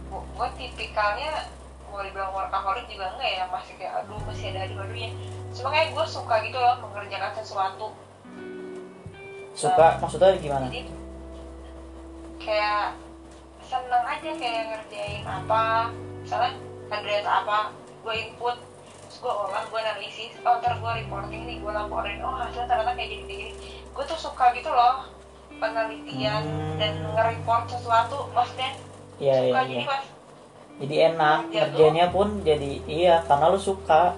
gue tipikalnya mau dibilang workaholic juga enggak ya masih kayak aduh masih ada adu-adunya cuma kayak gue suka gitu loh mengerjakan sesuatu. Suka? Maksudnya gimana? jadi kayak seneng aja kayak ngerjain apa misalnya ada apa gue input terus gue olah gue analisis oh ntar gue reporting nih gue laporin oh hasilnya ternyata kayak gini gini gue tuh suka gitu loh penelitian Hmm. dan nge-report sesuatu maksudnya iya iya suka iya. Jadi pas jadi enak tuh- kerjanya pun jadi iya karena lu suka.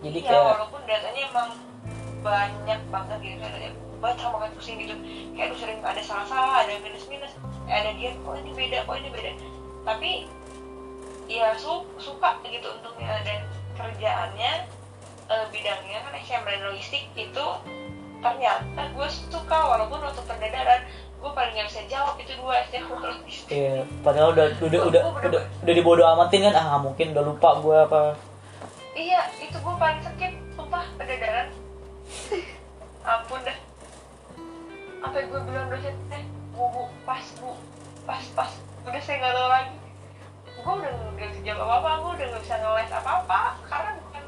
Jadi iya kayak walaupun datanya emang banyak banget gitu ada baca banget pusing gitu. Kayak lu sering ada salah-salah ada minus-minus eh, ada dia kok ini beda kok ini beda. Tapi ya su suka gitu untungnya. Dan kerjaannya eh, bidangnya kan SMB dan logistik itu ternyata gue suka walaupun waktu pendadaran gue paling nggak bisa jawab itu dua logistik Iya, padahal udah udah udah udah, udah dibodo amatin kan? Ah nggak mungkin udah lupa gue apa. Iya itu gue paling skip sumpah pendadaran ampun dah. Apa yang gue bilang dosen eh bu bu pas bu pas pas. Udah saya nggak tahu lagi. Gue udah nggak bisa jawab apa apa gue udah nggak bisa ngeles apa apa karena bukan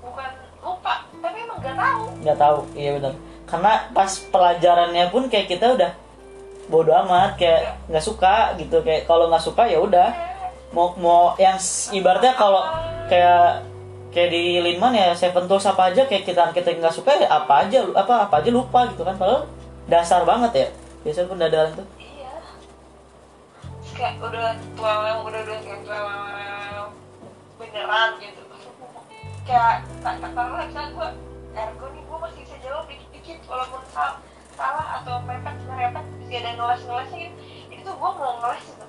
bukan lupa tapi emang nggak tahu. Nggak tahu iya benar. Karena pas pelajarannya pun kayak kita udah bodo amat kayak nggak suka gitu kayak kalau nggak suka ya udah mau mau yang ibaratnya kalau kayak kayak di Linman ya Seven Tools apa aja kayak kita kita nggak suka ya apa aja apa apa aja lupa gitu kan padahal dasar banget ya biasanya pendadaran tuh iya kayak udah tua udah udah kayak tua beneran gitu kayak tak tak tahu lah misalnya gue ergo nih gue masih bisa jawab dikit-dikit walaupun salah salah atau mepet merepet masih ada ngeles ngelesnya gitu. Itu tuh gue mau ngeles gitu.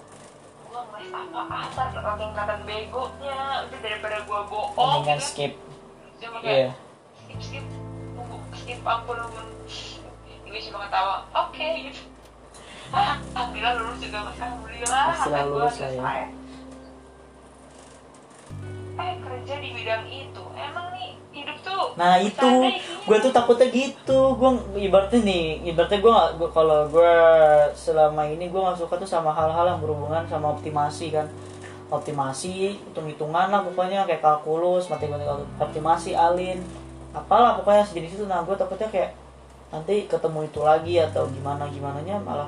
Gue ngeles apa asal langsung kelihatan begonya. Udah daripada gue bohong gitu. skip. Cuma iya. skip skip. Tunggu skip ampun ampun. Gue cuma ketawa oke gitu. Ah alhamdulillah lulus juga mas. Alhamdulillah gua lulus lah ya. eh kerja di bidang itu emang hidup tuh Nah itu, bercanda isinya. gue tuh takutnya gitu. Gue ibaratnya nih, ibaratnya gue gua- kalau gue selama ini gue nggak suka tuh sama hal-hal yang berhubungan sama optimasi kan. Optimasi, hitung-hitungan lah pokoknya kayak kalkulus, matematika optimasi, alin, apalah pokoknya sejenis itu. Nah gue takutnya kayak nanti ketemu itu lagi atau gimana gimana nya malah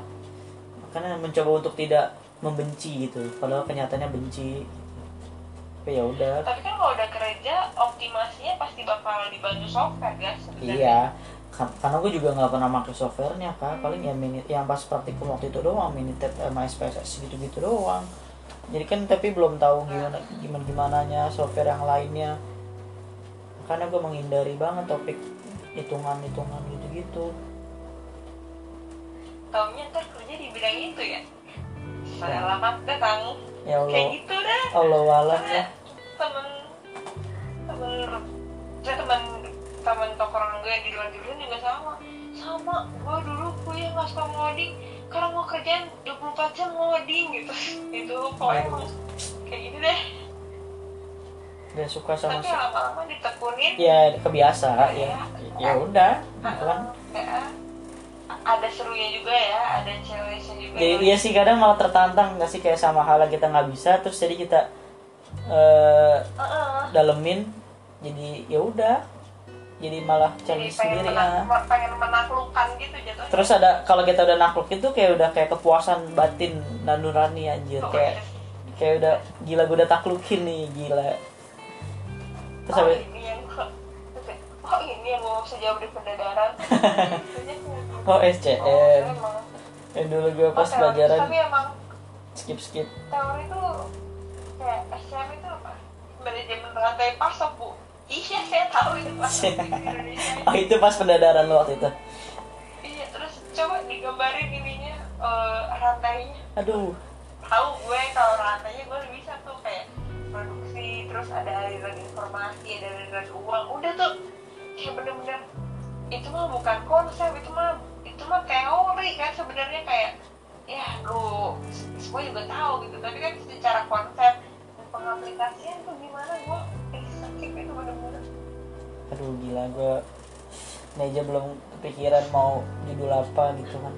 makanya mencoba untuk tidak membenci gitu. Padahal kenyataannya benci. Tapi ya udah. tapi kan kalau udah kerja optimasinya pasti bakal dibantu software guys. Iya, Ka- karena gue juga nggak pernah pakai softwarenya kan, paling ya mini, yang pas praktikum waktu itu doang, minitab sama SPSS gitu-gitu doang. Jadi kan tapi belum tahu gimana gimana gimananya software yang lainnya. Karena gue menghindari banget topik hitungan-hitungan gitu-gitu. taunya ntar kerja di bidang itu ya selamat datang Ya kayak Allah, gitu dah. Allah alam ya. temen temen saya temen temen tongkrongan gue yang di luar dulu juga sama. Sama gue dulu gue yang nggak suka ngoding. Karena mau kerjaan 24 jam ngoding gitu. Itu pokoknya kayak gitu deh. Gak suka sama tapi lama-lama ditekunin. Ya kebiasa ya. Ya udah, gitu kan. Ada serunya juga ya ada ceweknya juga Ya, iya sih kadang malah tertantang nggak sih? Kayak sama hal yang kita nggak bisa terus jadi kita eh Heeh. dalemin jadi ya udah jadi malah jadi challenge pengen, sendiri menak- ah. pengen menaklukkan gitu jatuhnya. Terus ada kalau kita udah nakluk itu kayak udah kayak kepuasan batin dan nurani anjir. Oh, kayak kayak udah gila gue udah taklukin nih gila. Terus oh, habis ini yang oh ini yang mau bisa jawab di pendadaran oh SCM emang. Yang dulu gue pas Oh, pelajaran. tapi emang skip skip teori itu kayak SCM itu apa? Manajemen rantai pasok bu. Iya saya tahu itu Indonesia oh itu pas pendadaran lo waktu itu? Iya terus coba digambarin ininya eh, rantainya. Aduh. Tahu gue kalau rantainya gue bisa tuh kayak produksi terus ada aliran informasi ada aliran uang. Udah tuh kayak bener-bener. Itu mah bukan konsep itu mah itu mah teori kan sebenarnya kayak ya lu semua juga tahu gitu. Tapi kan secara konsep dan pengaplikasian tuh gimana? Gue sakit itu bener-bener. Aduh gila gue ini aja belum kepikiran mau judul apa gitu kan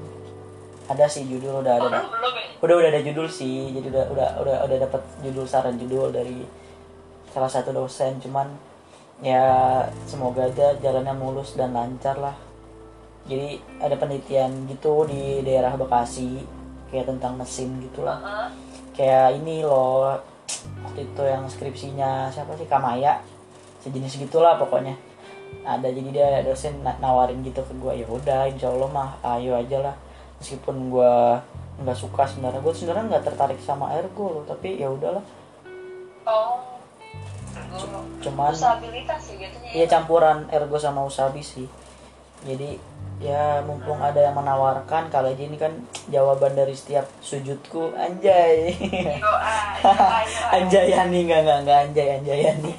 ada sih judul udah ada oh, lu belum ya? Udah udah ada judul sih. Jadi udah udah udah udah dapat judul saran judul dari salah satu dosen cuman ya semoga aja jalannya mulus dan lancar lah. Jadi ada penelitian gitu di daerah Bekasi kayak tentang mesin gitulah. Heeh. kayak ini loh waktu itu yang skripsinya siapa sih? Kamaya? Sejenis gitulah pokoknya. Ada jadi dia dosen na- nawarin gitu ke gue ya udah insya Allah mah ayo aja lah. Meskipun gue nggak suka sebenarnya. Gue sebenarnya nggak tertarik sama ergo loh tapi ya udahlah. Oh cuman usabilitas sih gitu ya. campuran ergo sama usabi sih. Jadi ya mumpung ada yang menawarkan kalau aja ini kan jawaban dari setiap sujudku anjay. Doa doa anjayani nggak nggak nggak anjay anjayani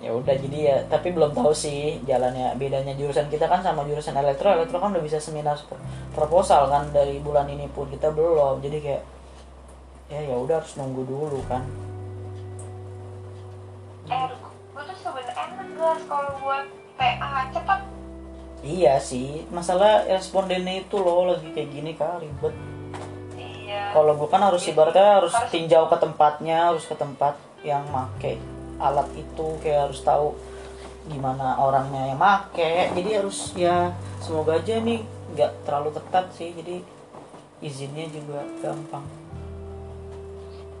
ya udah jadi ya tapi belum tahu sih jalannya bedanya jurusan kita kan sama jurusan elektro. Elektro kan udah bisa seminar pro- proposal kan dari bulan ini pun kita belum. Jadi kayak ya ya udah harus nunggu dulu kan eh gue tuh sebenarnya enak kalau buat PA cepet iya sih masalah respondennya itu loh lagi kayak gini kan ribet. Iya. Kalau gue kan harus ibaratnya harus Harus- tinjau ke tempatnya harus ke tempat yang make. Alat itu kayak harus tahu gimana orangnya yang make. Jadi harus ya semoga aja nih nggak terlalu ketat sih. Jadi izinnya juga gampang.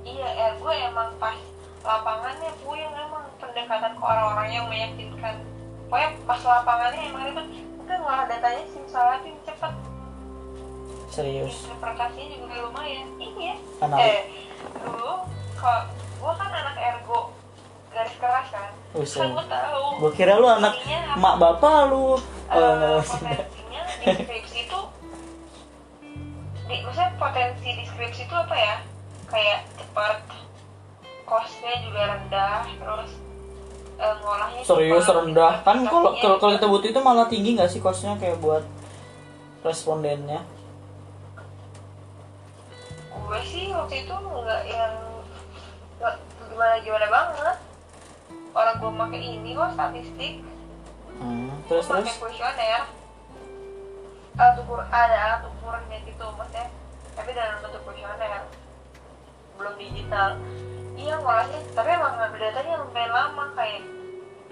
Iya eh gue emang pas lapangannya puyeng emang pendekatan ke orang-orang yang meyakinkan. Pokoknya pas lapangannya emang ribet udah ngolah datanya simsalatin cepet. Serius? Interpretasinya juga lumayan. Iya. Anak- eh dulu kalau gue kan anak ergo garis keras kan. Buset. kan gue tahu. Gue kira lu anak mak bapak lu. Eh, oh, maksud. potensinya di skripsi itu di, maksudnya potensi di skripsi itu apa ya? Kayak cepat costnya juga rendah terus eh, ngolahnya serius cepat, rendah. Kan kalau aplikasinya kalau kalau kita butuh itu malah tinggi nggak sih kosnya kayak buat respondennya? Gue sih waktu itu nggak yang nggak gimana gimana banget. Orang gue pakai ini kok statistik. Hmm, terus Gua terus? kuesioner. Alat ukur ada alat ukurnya gitu maksudnya. Tapi dalam bentuk kuesioner belum digital. Iya ngolahnya tapi emang ngambil datanya lumayan lama kayak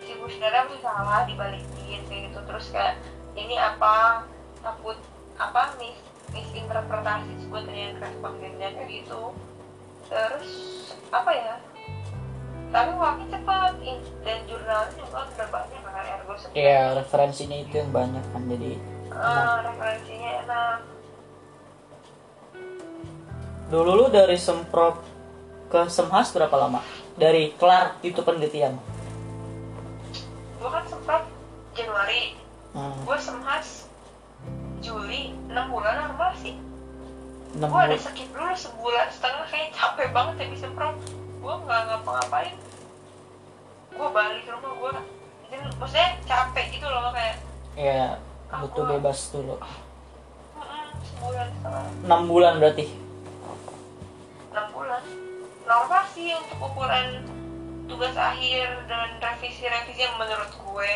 si kuesionernya masih salah dibalikin kayak gitu. Terus kayak ini apa takut apa mis misinterpretasi sebetulnya respondennya kayak gitu. Terus apa ya? Tapi waktu cepat dan jurnalnya juga udah banyak kan ergo Iya referensinya itu yang banyak kan jadi Eh, referensinya enak dulu lu dari semprot ke semhas berapa lama? Dari kelar itu penelitian. Gue kan semprot Januari. Hmm, gue semhas Juli 6 bulan normal sih? Enam gue ada sakit dulu sebulan setengah kayak capek banget habis semprot. Gue nggak ngapa-ngapain. Gue balik ke rumah gue maksudnya capek gitu loh kayak ya butuh bebas dulu. "Mm-mm, sebulan setengah. Enam bulan berarti 6 bulan normal sih untuk ukuran tugas akhir dan revisi-revisi yang menurut gue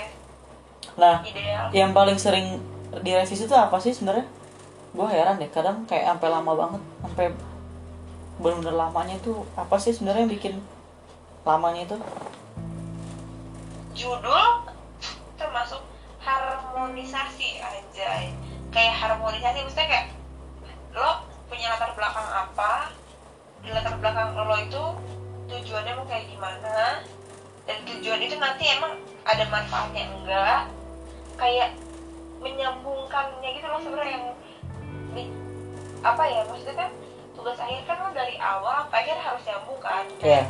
nah ideal. yang paling sering direvisi itu apa sih sebenarnya? Gue heran deh kadang kayak sampai lama banget sampai bener-bener lamanya itu apa sih sebenarnya yang bikin lamanya itu? Judul termasuk harmonisasi aja kayak harmonisasi maksudnya kayak lo punya latar belakang apa di latar belakang lo itu tujuannya mau kayak gimana? Dan tujuan itu nanti emang ada manfaatnya enggak? Kayak menyambungkannya gitu loh sebenarnya yang di, apa ya maksudnya kan tugas akhir kan lo dari awal akhir harus nyambung kan? Ya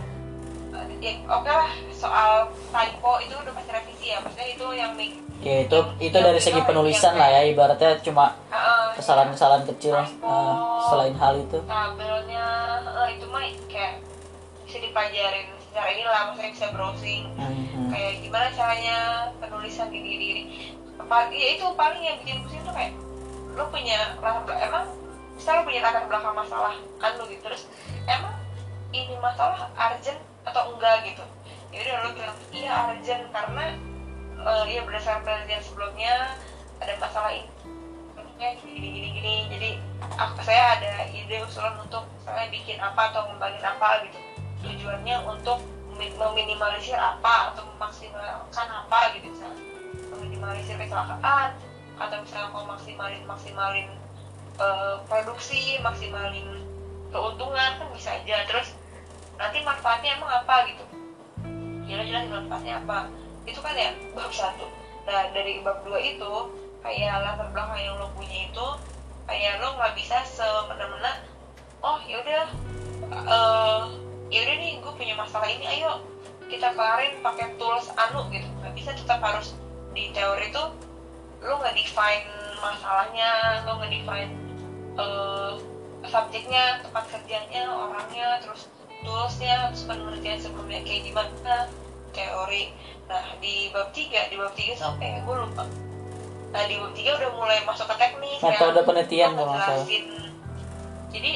ya, oke lah soal typo itu udah pasti revisi ya maksudnya itu yang make ya itu itu dari segi penulisan lah ya ibaratnya cuma uh, kesalahan-kesalahan kecil eh, selain hal itu. Tabelnya eh, itu mah kayak bisa dipelajarin secara ini lah maksudnya bisa browsing. Hmm, kayak gimana caranya penulisan gini gini gini apa ya itu paling yang bikin pusing tuh kayak lo punya latar belakang emang misalnya lo punya latar belakang masalah kan lo gitu terus emang ini masalah urgent atau enggak gitu. Jadi lo bilang iya urgent karena eh, iya berdasarkan penelitian sebelumnya ada masalah ini gini gini gini. Jadi aku, saya ada ide usulan untuk misalnya bikin apa atau ngembangin apa gitu. Tujuannya untuk memi- meminimalisir apa atau memaksimalkan apa gitu misalnya. Meminimalisir kecelakaan atau misalnya mau maksimalin maksimalin eh, produksi maksimalin keuntungan kan bisa aja. Terus nanti manfaatnya emang apa gitu? Jelas jelas manfaatnya apa itu kan ya bab satu. Nah dari bab dua itu kayak latar belakang yang lo punya itu kayak lo nggak bisa semena-mena oh yaudah eh yaudah nih gue punya masalah ini ayo kita kelarin pakai tools anu gitu. Nggak bisa tetap harus di teori itu lu nggak define masalahnya lu nggak define uh, subjeknya tempat kerjanya orangnya terus toolsnya terus penelitian sebelumnya kayak gimana teori nah di bab 3 di bab 3 sampai gue lupa. Nah di bab 3 udah mulai masuk ke teknis Metode ya. penelitian Gua kalau nggak ngejelasin. jadi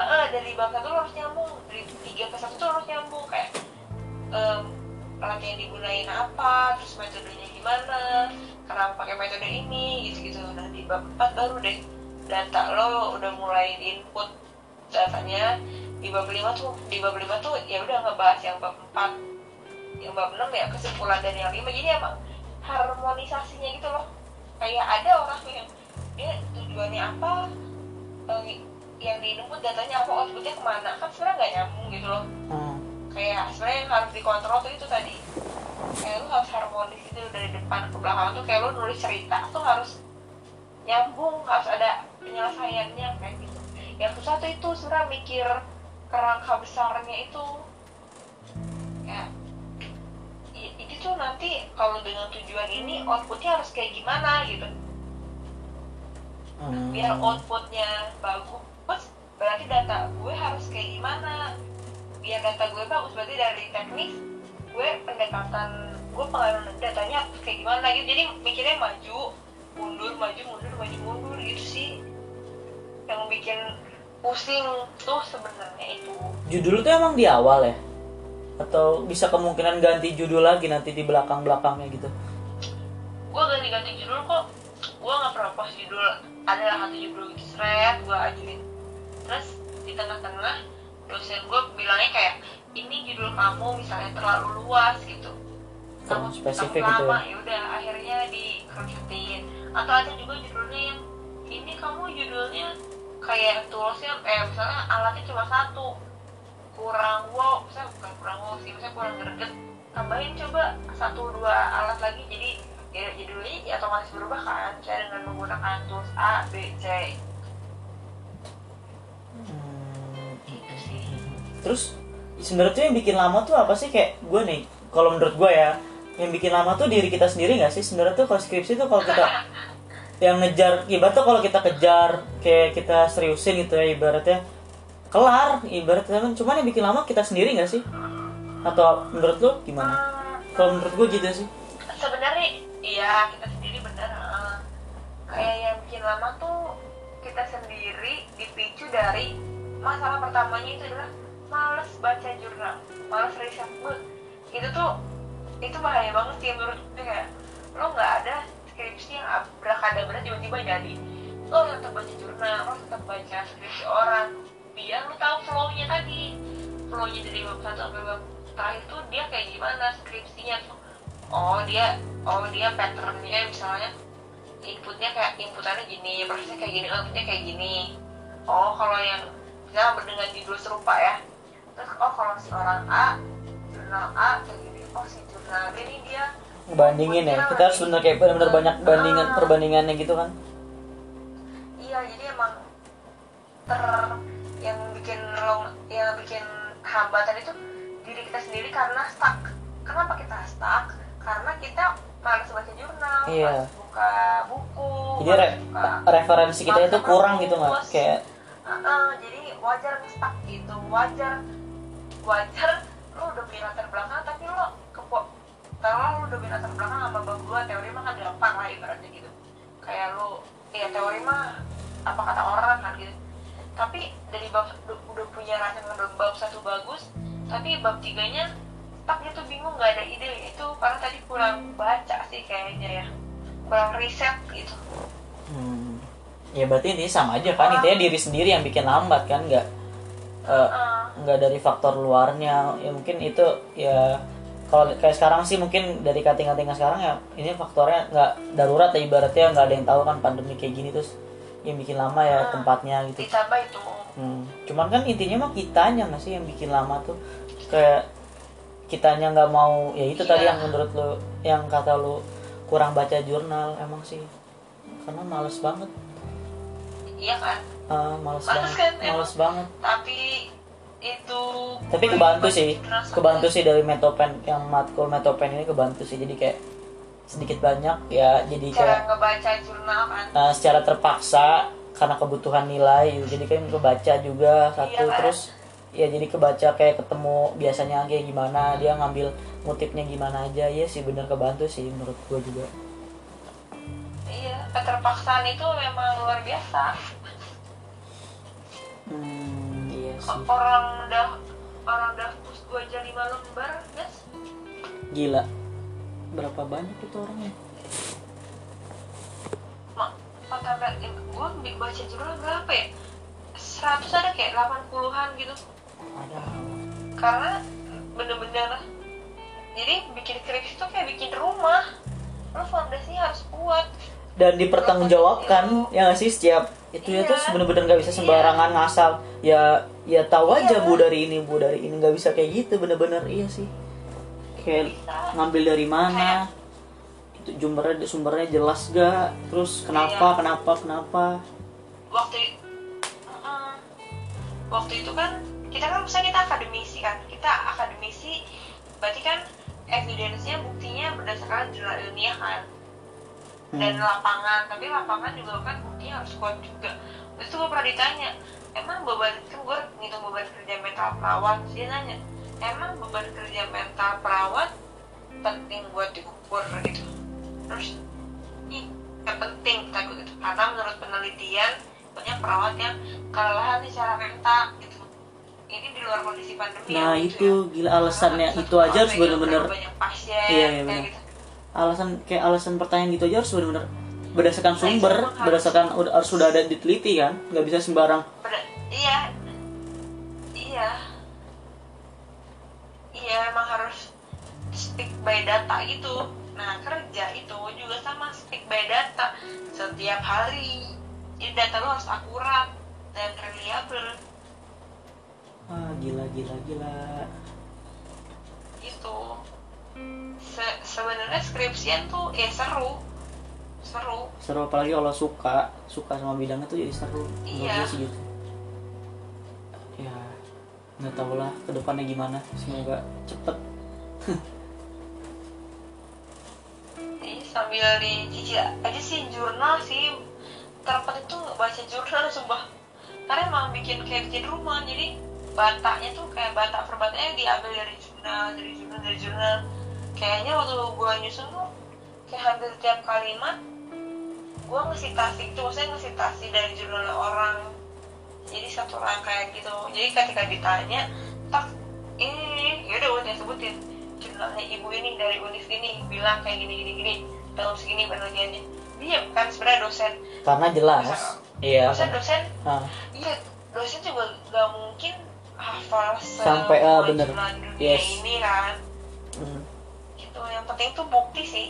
heeh, dari bab satu lo harus nyambung. Dari 3 ke 1 tuh harus nyambung. Kayak alat yang digunain apa terus metodenya gimana kenapa pakai metode ini gitu-gitu. Nah di bab 4 baru deh data lo udah mulai input datanya. Di bab 5 tuh di bab 5 tuh ya udah ngebahas yang bab 4 yang bab 6 ya kesimpulan dari yang 5 jadi emang harmonisasinya gitu loh. Kayak ada orang yang dia tujuannya apa? Eh, yang di input datanya apa? Outputnya ke mana? Kan sebenarnya nggak nyambung gitu loh. Hmm. kayak sebenarnya yang harus dikontrol tuh itu tadi. Kayak lu harus harmonis gitu dari depan ke belakang tuh. Kayak lu nulis cerita tuh harus nyambung harus ada penyelesaiannya kayak gitu. Yang susah tuh itu sebenarnya mikir kerangka besarnya itu tuh nanti kalau dengan tujuan ini outputnya harus kayak gimana gitu. Hmm. biar outputnya bagus berarti data gue harus kayak gimana? Biar data gue bagus berarti dari teknis gue pendekatan gue pengaruh datanya harus kayak gimana gitu. Jadi mikirnya maju mundur maju mundur maju mundur gitu sih. Yang bikin pusing tuh sebenarnya itu. Judul tuh emang di awal ya? Atau bisa kemungkinan ganti judul lagi nanti di belakang-belakangnya gitu? gue ganti-ganti judul kok. Gue nggak pernah post judul. Ada satu judul gitu seret gue ajuin. Terus di tengah-tengah dosen gue bilangnya kayak ini judul kamu misalnya terlalu luas gitu. Kamu spesifik gitu lama ya? ya udah akhirnya dikerucutin. Atau ada juga judulnya yang ini kamu judulnya kayak toolsnya eh misalnya alatnya cuma satu kurang wow misalnya bukan kurang wow sih misalnya kurang greget tambahin coba satu dua alat lagi jadi ya judulnya ya otomatis berubah kan saya dengan menggunakan tools A B C Hmm. gitu sih Terus sebenarnya tuh yang bikin lama tuh apa sih kayak gue nih? Kalau menurut gue ya, yang bikin lama tuh diri kita sendiri nggak sih? Sebenarnya tuh kalau skripsi tuh kalau kita yang ngejar, ibaratnya kalau kita kejar kayak kita seriusin gitu ya ibaratnya kelar ibaratnya kan cuman yang bikin lama kita sendiri nggak sih? Atau menurut lo gimana? Kalau menurut gue gitu sih. sebenarnya iya kita sendiri bener kayak yang bikin lama tuh kita sendiri dipicu dari masalah pertamanya itu adalah males baca jurnal males riset Gue- itu tuh itu bahaya banget sih menurut gue kayak lo nggak ada skripsi yang abrakadabra tiba-tiba jadi lo tetap baca jurnal lo tetap baca skripsi orang biar lo tahu flow-nya tadi flow-nya dari bab satu sampai bab terakhir tuh dia kayak gimana skripsinya tuh oh dia oh dia patternnya misalnya inputnya kayak inputannya gini prosesnya kayak gini outputnya kayak gini oh kalau yang misalnya dengan judul serupa ya terus oh kalau si orang A jurnal A kayak gini oh si jurnal B ini dia Ngebandingin ya. Kita harus bener kayak bener-bener banyak bandingan Ah. perbandingannya gitu kan. iya jadi emang ter yang bikin long yang bikin hambatan itu diri kita sendiri karena stuck. Kenapa kita stuck? Karena kita malas baca jurnal Iya. malas buka buku Jadi re- buka referensi kita itu kurang gitu? Terus, Kayak uh-uh, jadi wajar stuck gitu wajar wajar lo udah punya latar belakang tapi lo kepo kalau lo udah punya latar belakang sama bab dua teori mah kan gampang lah ibaratnya gitu. Kayak lo ya teori mah apa kata orang kan gitu tapi dari bab udah, punya rasa menurut bab satu bagus tapi bab tiganya stuck gitu bingung nggak ada ide. Itu karena tadi kurang baca sih kayaknya ya. Kurang riset gitu. Hmm. Ya berarti intinya sama aja kan? Intinya diri sendiri yang bikin lambat kan? Nggak eh, Uh, nggak dari faktor luarnya. Ya mungkin itu ya kalau kayak sekarang sih mungkin dari kating-katingan sekarang ya ini faktornya nggak darurat ya ibaratnya nggak ada yang tahu kan pandemi kayak gini terus yang bikin lama ya tempatnya gitu. Ditambah itu. Hmm. cuman kan intinya mah kitanya nggak sih yang bikin lama tuh? Kayak kitanya nggak mau ya itu tadi Iya. yang menurut lo yang kata lo kurang baca jurnal emang sih. Karena males banget. Iya kan? Ah, males Males banget kan, emang. males banget. Tapi itu tapi kebantu sih kebantu sih dari metopen yang matkul metopen ini kebantu sih. Jadi kayak sedikit banyak ya jadi cara kayak ngebaca jurnal kan? Uh, secara terpaksa karena kebutuhan nilai gitu. jadi kayak kebaca juga satu Iya, kan? terus ya jadi kebaca kayak ketemu biasanya kayak gimana dia ngambil motifnya gimana aja ya sih bener kebantu sih menurut gue juga. Iya keterpaksaan itu memang luar biasa. Hmm, iya sih. orang udah orang udah dua jam lima lembar guys? Gila berapa banyak itu orangnya? Mak kata gue baca jurnal berapa ya? Seratus ada kayak delapan puluhan gitu. Ada. Karena bener-bener jadi bikin skripsi tuh kayak bikin rumah. Lo fondasinya harus kuat. Dan dipertanggungjawabkan ya nggak sih? Setiap itu ya Iya. terus bener-bener nggak bisa sembarangan ngasal. Ya ya tahu aja Iya. bu dari ini bu dari ini. Nggak bisa kayak gitu bener-bener. Iya sih kayak ngambil dari mana? Itu sumbernya sumbernya jelas gak? Terus kenapa Iya. kenapa kenapa? Waktu uh, waktu itu kan kita kan misalnya kita akademisi kan kita akademisi berarti kan evidence-nya buktinya berdasarkan jurnal ilmiah kan? Dan Hmm. lapangan tapi lapangan juga kan buktinya harus kuat juga. Terus itu gue pernah ditanya emang beban kan gue ngitung beban kerja mental perawat dia nanya emang beban kerja mental perawat penting buat diukur gitu. Terus ih gak penting gue gitu karena menurut penelitian banyak perawat yang kelelahan secara mental gitu. Ini di luar kondisi pandemi nah ya, itu gitu ya. gila alasannya Karena itu aja harus perawat bener-bener banyak pasien Iya, iya, kayak bener. gitu. Alasan kayak alasan pertanyaan gitu aja harus bener-bener berdasarkan Nah, sumber harus- berdasarkan udah harus sudah ada diteliti kan? Nggak bisa sembarang. Ber- iya. Iya iya emang harus stick by data gitu nah kerja itu juga sama stick by data. Setiap hari jadi data lo harus akurat dan reliable. Ah gila gila gila. Gitu. Se- sebenarnya skripsian tuh ya seru. Seru. Seru apalagi kalau suka suka sama bidangnya tuh jadi seru. Iya. sih gitu. ya nggak tahu lah ke depannya gimana. Semoga cepet. Sambil dicicil aja sih jurnal sih. Terpenting tuh baca jurnal sumpah. Karena emang bikin kayak bikin rumah jadi bataknya tuh kayak batak per bataknya diambil dari jurnal dari jurnal dari jurnal. Kayaknya waktu gua nyusun tuh kayak hampir tiap kalimat gua ngesitasi itu. Maksudnya ngesitasi dari jurnal orang jadi satu rangkaian gitu. Jadi ketika ditanya tak ini ya udah udah sebutin. Jurnalnya ibu ini dari univ ini bilang kayak gini gini gini. Tahun segini penelitiannya. Dia kan sebenarnya dosen. Karena jelas. Iya. dosen dosen? Ah, iya dosen juga gak mungkin hafal Sampai, semua bener. dunia Yes. ini kan? Hmm. gitu. Yang penting tuh bukti sih.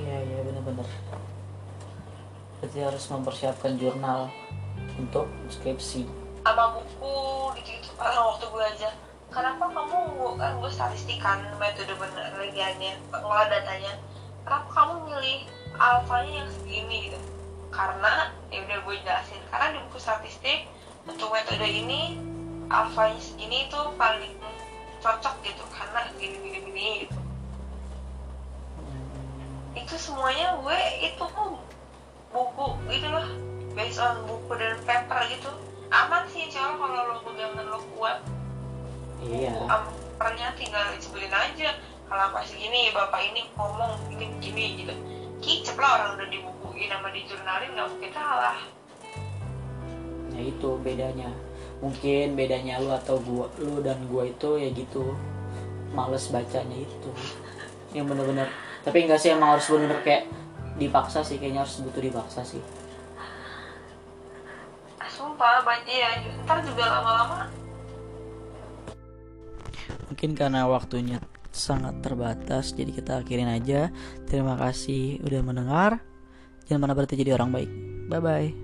Iya iya bener-bener. Berarti harus mempersiapkan jurnal untuk skripsi. Sama buku gitu waktu gue aja. Kenapa kamu kan gue statistikan metode penelitiannya ngolah datanya. Kenapa kamu milih alfanya yang segini gitu. Karena ya udah gue jelasin. Karena di buku statistik untuk metode ini alfanya segini itu paling cocok gitu. Karena gini gini gini gitu. Itu semuanya gue itu buku gitu loh based on buku dan paper gitu aman sih soalnya kalau lo pegangan lo kuat. Iya. Ampernya tinggal disebutin aja. Kalau pas gini bapak ini ngomong gini gini gitu. Kicep lah orang udah dibukuin sama dijurnalin nggak mungkin salah. Ya itu bedanya. Mungkin bedanya lu atau gua lu dan gua itu ya gitu. Males bacanya itu. Yang bener-bener. Tapi enggak sih emang harus bener-bener kayak dipaksa sih kayaknya harus butuh dipaksa sih sumpah banyak ya ntar juga lama-lama. Mungkin karena waktunya sangat terbatas jadi kita akhirin aja. Terima kasih udah mendengar. Jangan mana berarti jadi orang baik. Bye bye